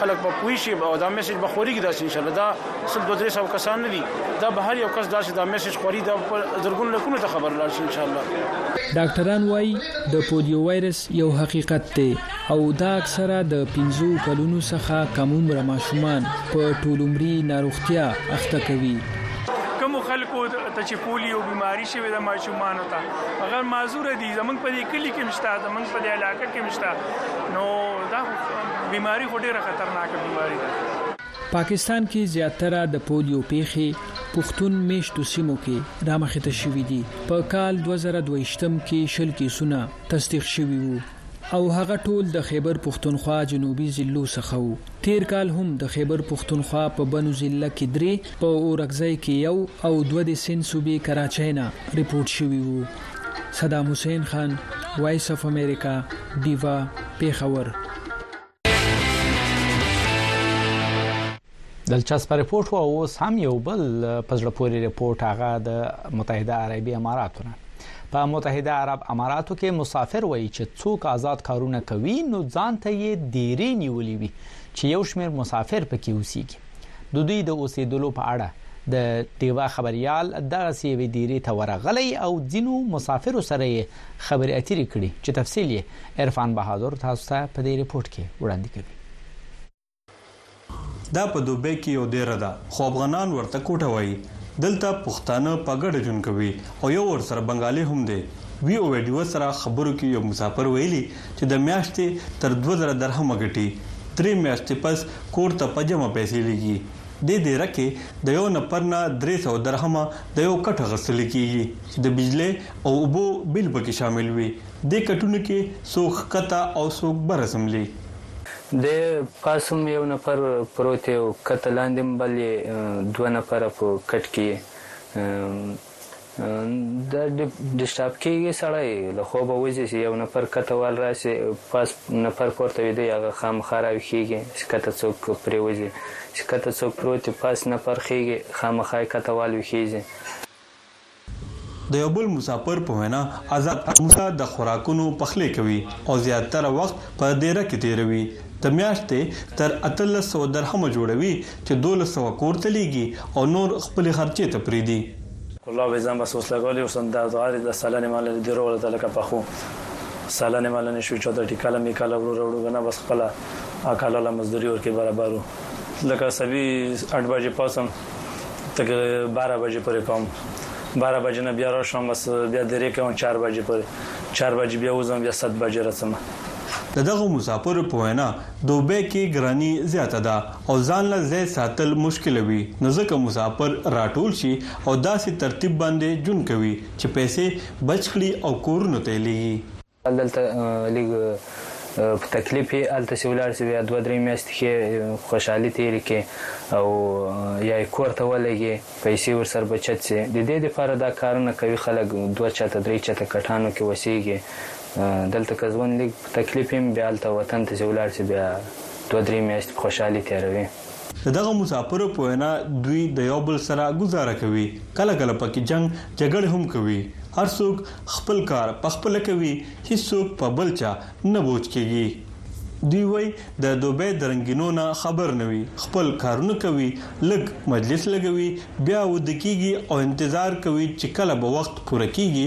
خلک په پوي شي او دا میسج به خوريږي داسې ان شاء الله دا سل دوه درې سو کسان نه دي دا به هر یو کس داسې دا میسج خوري دا په زرګون لکونو ته خبر لاړ شي ان شاء الله ډاکټران وايي د پولیو وایرس یو حقیقت دی او دا اکثره د 15 کلونو څخه کم عمر ماشومان په ټولومري ناروغتیا اخته کوي کوم خلکو ته چې پولیو بیماری شوی د ماشومان ته هغه معذور دي زمونږ په دې کلی کې مشته زمونږ په دې علاقې کې مشته نو دا بیماری خو ډیره خطرناکه بیماری ده پاکستان کې زیاتره د پولیو پیښې پښتون میشتو سیمو کې رامخې ته شوې دي په کال 2022 کې شل کیسونه تصدیق شوي وو او هغه ټول د خېبر پښتونخوا جنوبي ضلعو څخه وو. تېر کال هم د خېبر پښتونخوا په بنو ضلعه کې درې، په اورکزۍ کې یو او دوه د سند صوبې کراچۍ نه رپورټ شوي وو. صدام حسین خان، وایس اف امریکا، ډیوه، پېښور. دلچسپ رپورټ او اوس هم یو بل پزړه پوری رپورټ هغه د متحده عربی اماراتو نه په متحده عرب اماراتو کې مسافر وایي چې څوک آزاد کارونه کوي نو ځان ته یې دیری نیولې وي چې یو شمیر مسافر پکې اوسېږي ددوی د اوسیدلو په اړه د ډیوه خبریال دغسې یوې دیرې ته ورغلی او ځینو مسافرو سره یې خبرې اترې کړي چې تفصیل یې عرفان بهادر تاسو ته په دې رپوټ کې وړاندې کوي. دا په دوبۍ کې یو دیره ده خو افغانان ورته کوټه وایي دلته پښتانه په ګډه ژوند کوي او یو ورسره بنګالې هم دی وي او ډیوه سره خبرو کې یو مسافر ویلي چې د میاشتې تر دوه زره درهمه ګټي، درې میاشتې پس کور ته په جمع پیسې لیږي. دې دېره کې د یو نفر نه درې سوه درهمه د یو کټ اخیستل کیږي چې د بجلۍ او اوبو بیل پکې شامل وي. دې کټونو کې څوک ښکته او څوک بره څملي. د پاس هم یو نفر پروت یې او ښکته لاندې هم بل یې دوه نفره په کټ کې یې. دا ډسټاب کیږی سړی له خوبه وځی چی یو نفر کته وال راسی پاس نفر پورته ویده یی هغه خامخا راویښیږی چی کته څوک پریوځی چی کته څوک پروت وی پاس نفر خیږی خامخا یی کته وال ویښیږی. د یو بل مسافر په وینا ازاد موسی د خوراکونو پخلی کوي او زیاتره وخت په دیره کې تېروي. د میاشتې تر اتلس سوه درهمه جوړوي چې دولس سوه کور ته لیږي او نور خپلې خرچې ته پریږدي. الله به ځان بس وسلګولی اوس همدا دعا دی دا سالنې مالنې دې روغ راته لکه پخو سالنې مالنې شوی چاته ټیکاله میکاله ورو راوړو که نه بس خپله اکاله له مزدوري ورکې برابر وو لکه سبي اټ بجې پاڅم تک باره بجې پورې کوم باره بجې نه بیا راشم بس بیا درې کوم چار بجې پورې چار بجې بیا وځم بیا ست بجې راڅم د دغو مسافرو په وینا دوبۍ کې ګراني زیاته ده او ځان له ځای ساتل مشکل وي نو ځکه مسافر راټول شي او داسې ترتیب باندې ژوند کوي چې پیسې بچت کړي او کورونو ته یې لیږي. حال دلته لږ په تکلیف یې هلته چې ولاړ شي بیا دوه درې میاشتې ښې خوشحالي تېرې کړي او یا یې کور ته ولګي پیسې ورسره بچت شي د دې لپاره دا کارونه کوي خلک دوه چته درې چته کټانو کې اوسېږي دلته که ژوند لږ په تکلیف وي هم بیا هلته وطن ته چې ولاړ شي بیا دوه درې میاشتې په خوشحالي تېروي. د دغه مسافرو په وینا دوی د یو بل سره ګوزاره کوي، کله کله په کې جنګ جګړې هم کوي، هر څوک خپل کار په خپله کوي، هېڅوک په بل چا نه بوج کېږي. دوی وایي د دوبۍ د رنګینو نه خبر نه وي، خپل کارونه کوي، لږ مجلس لګوي، بیا وده کېږي او انتظار کوي چې کله به وخت پوره کېږي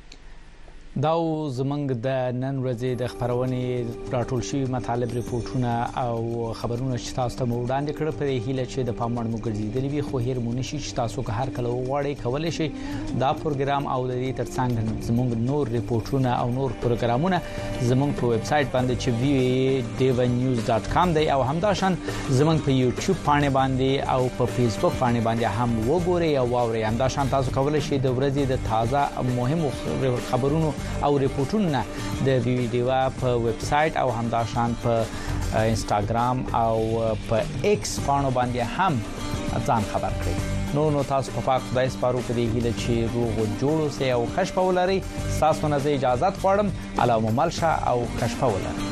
دا وو زمونږ د نن ورځې د خبرونې راټول شوي مطالب رپورټونه او خبرونه چې تاسو ته مو وړاندې کړ په دې هیله چې د پام وړ مو ګرځېدلی وي خو هیر مو نشي چې تاسو که هر کله وغواړئ کولای شئ دا پروګرام او د دې ترڅنګ زمونږ نور رپورټونه او نور پروګرامونه زمونږ په ویب سایټ باندې چې view.devanews.com دی او همداشان زمونږ په یوټیوب باندې باندې او په فیسبوک باندې باندې هم وګورئ او واورئ همداشان تاسو کولای شئ د ورځې د تازه مهمو خبرونو او ریپورتونو نه د ویو دیوا په ویب سایټ او همداشان په انستګرام او په ایکس باندې باندې هم ځان خبر کړئ نو نو تاسو په پاک خدای سپارو په دې هیله چې روغ او جوړ اوسئ او کشف ولرئ تاسو نه اجازه غواړم علاوه مل شه او کشف ولرئ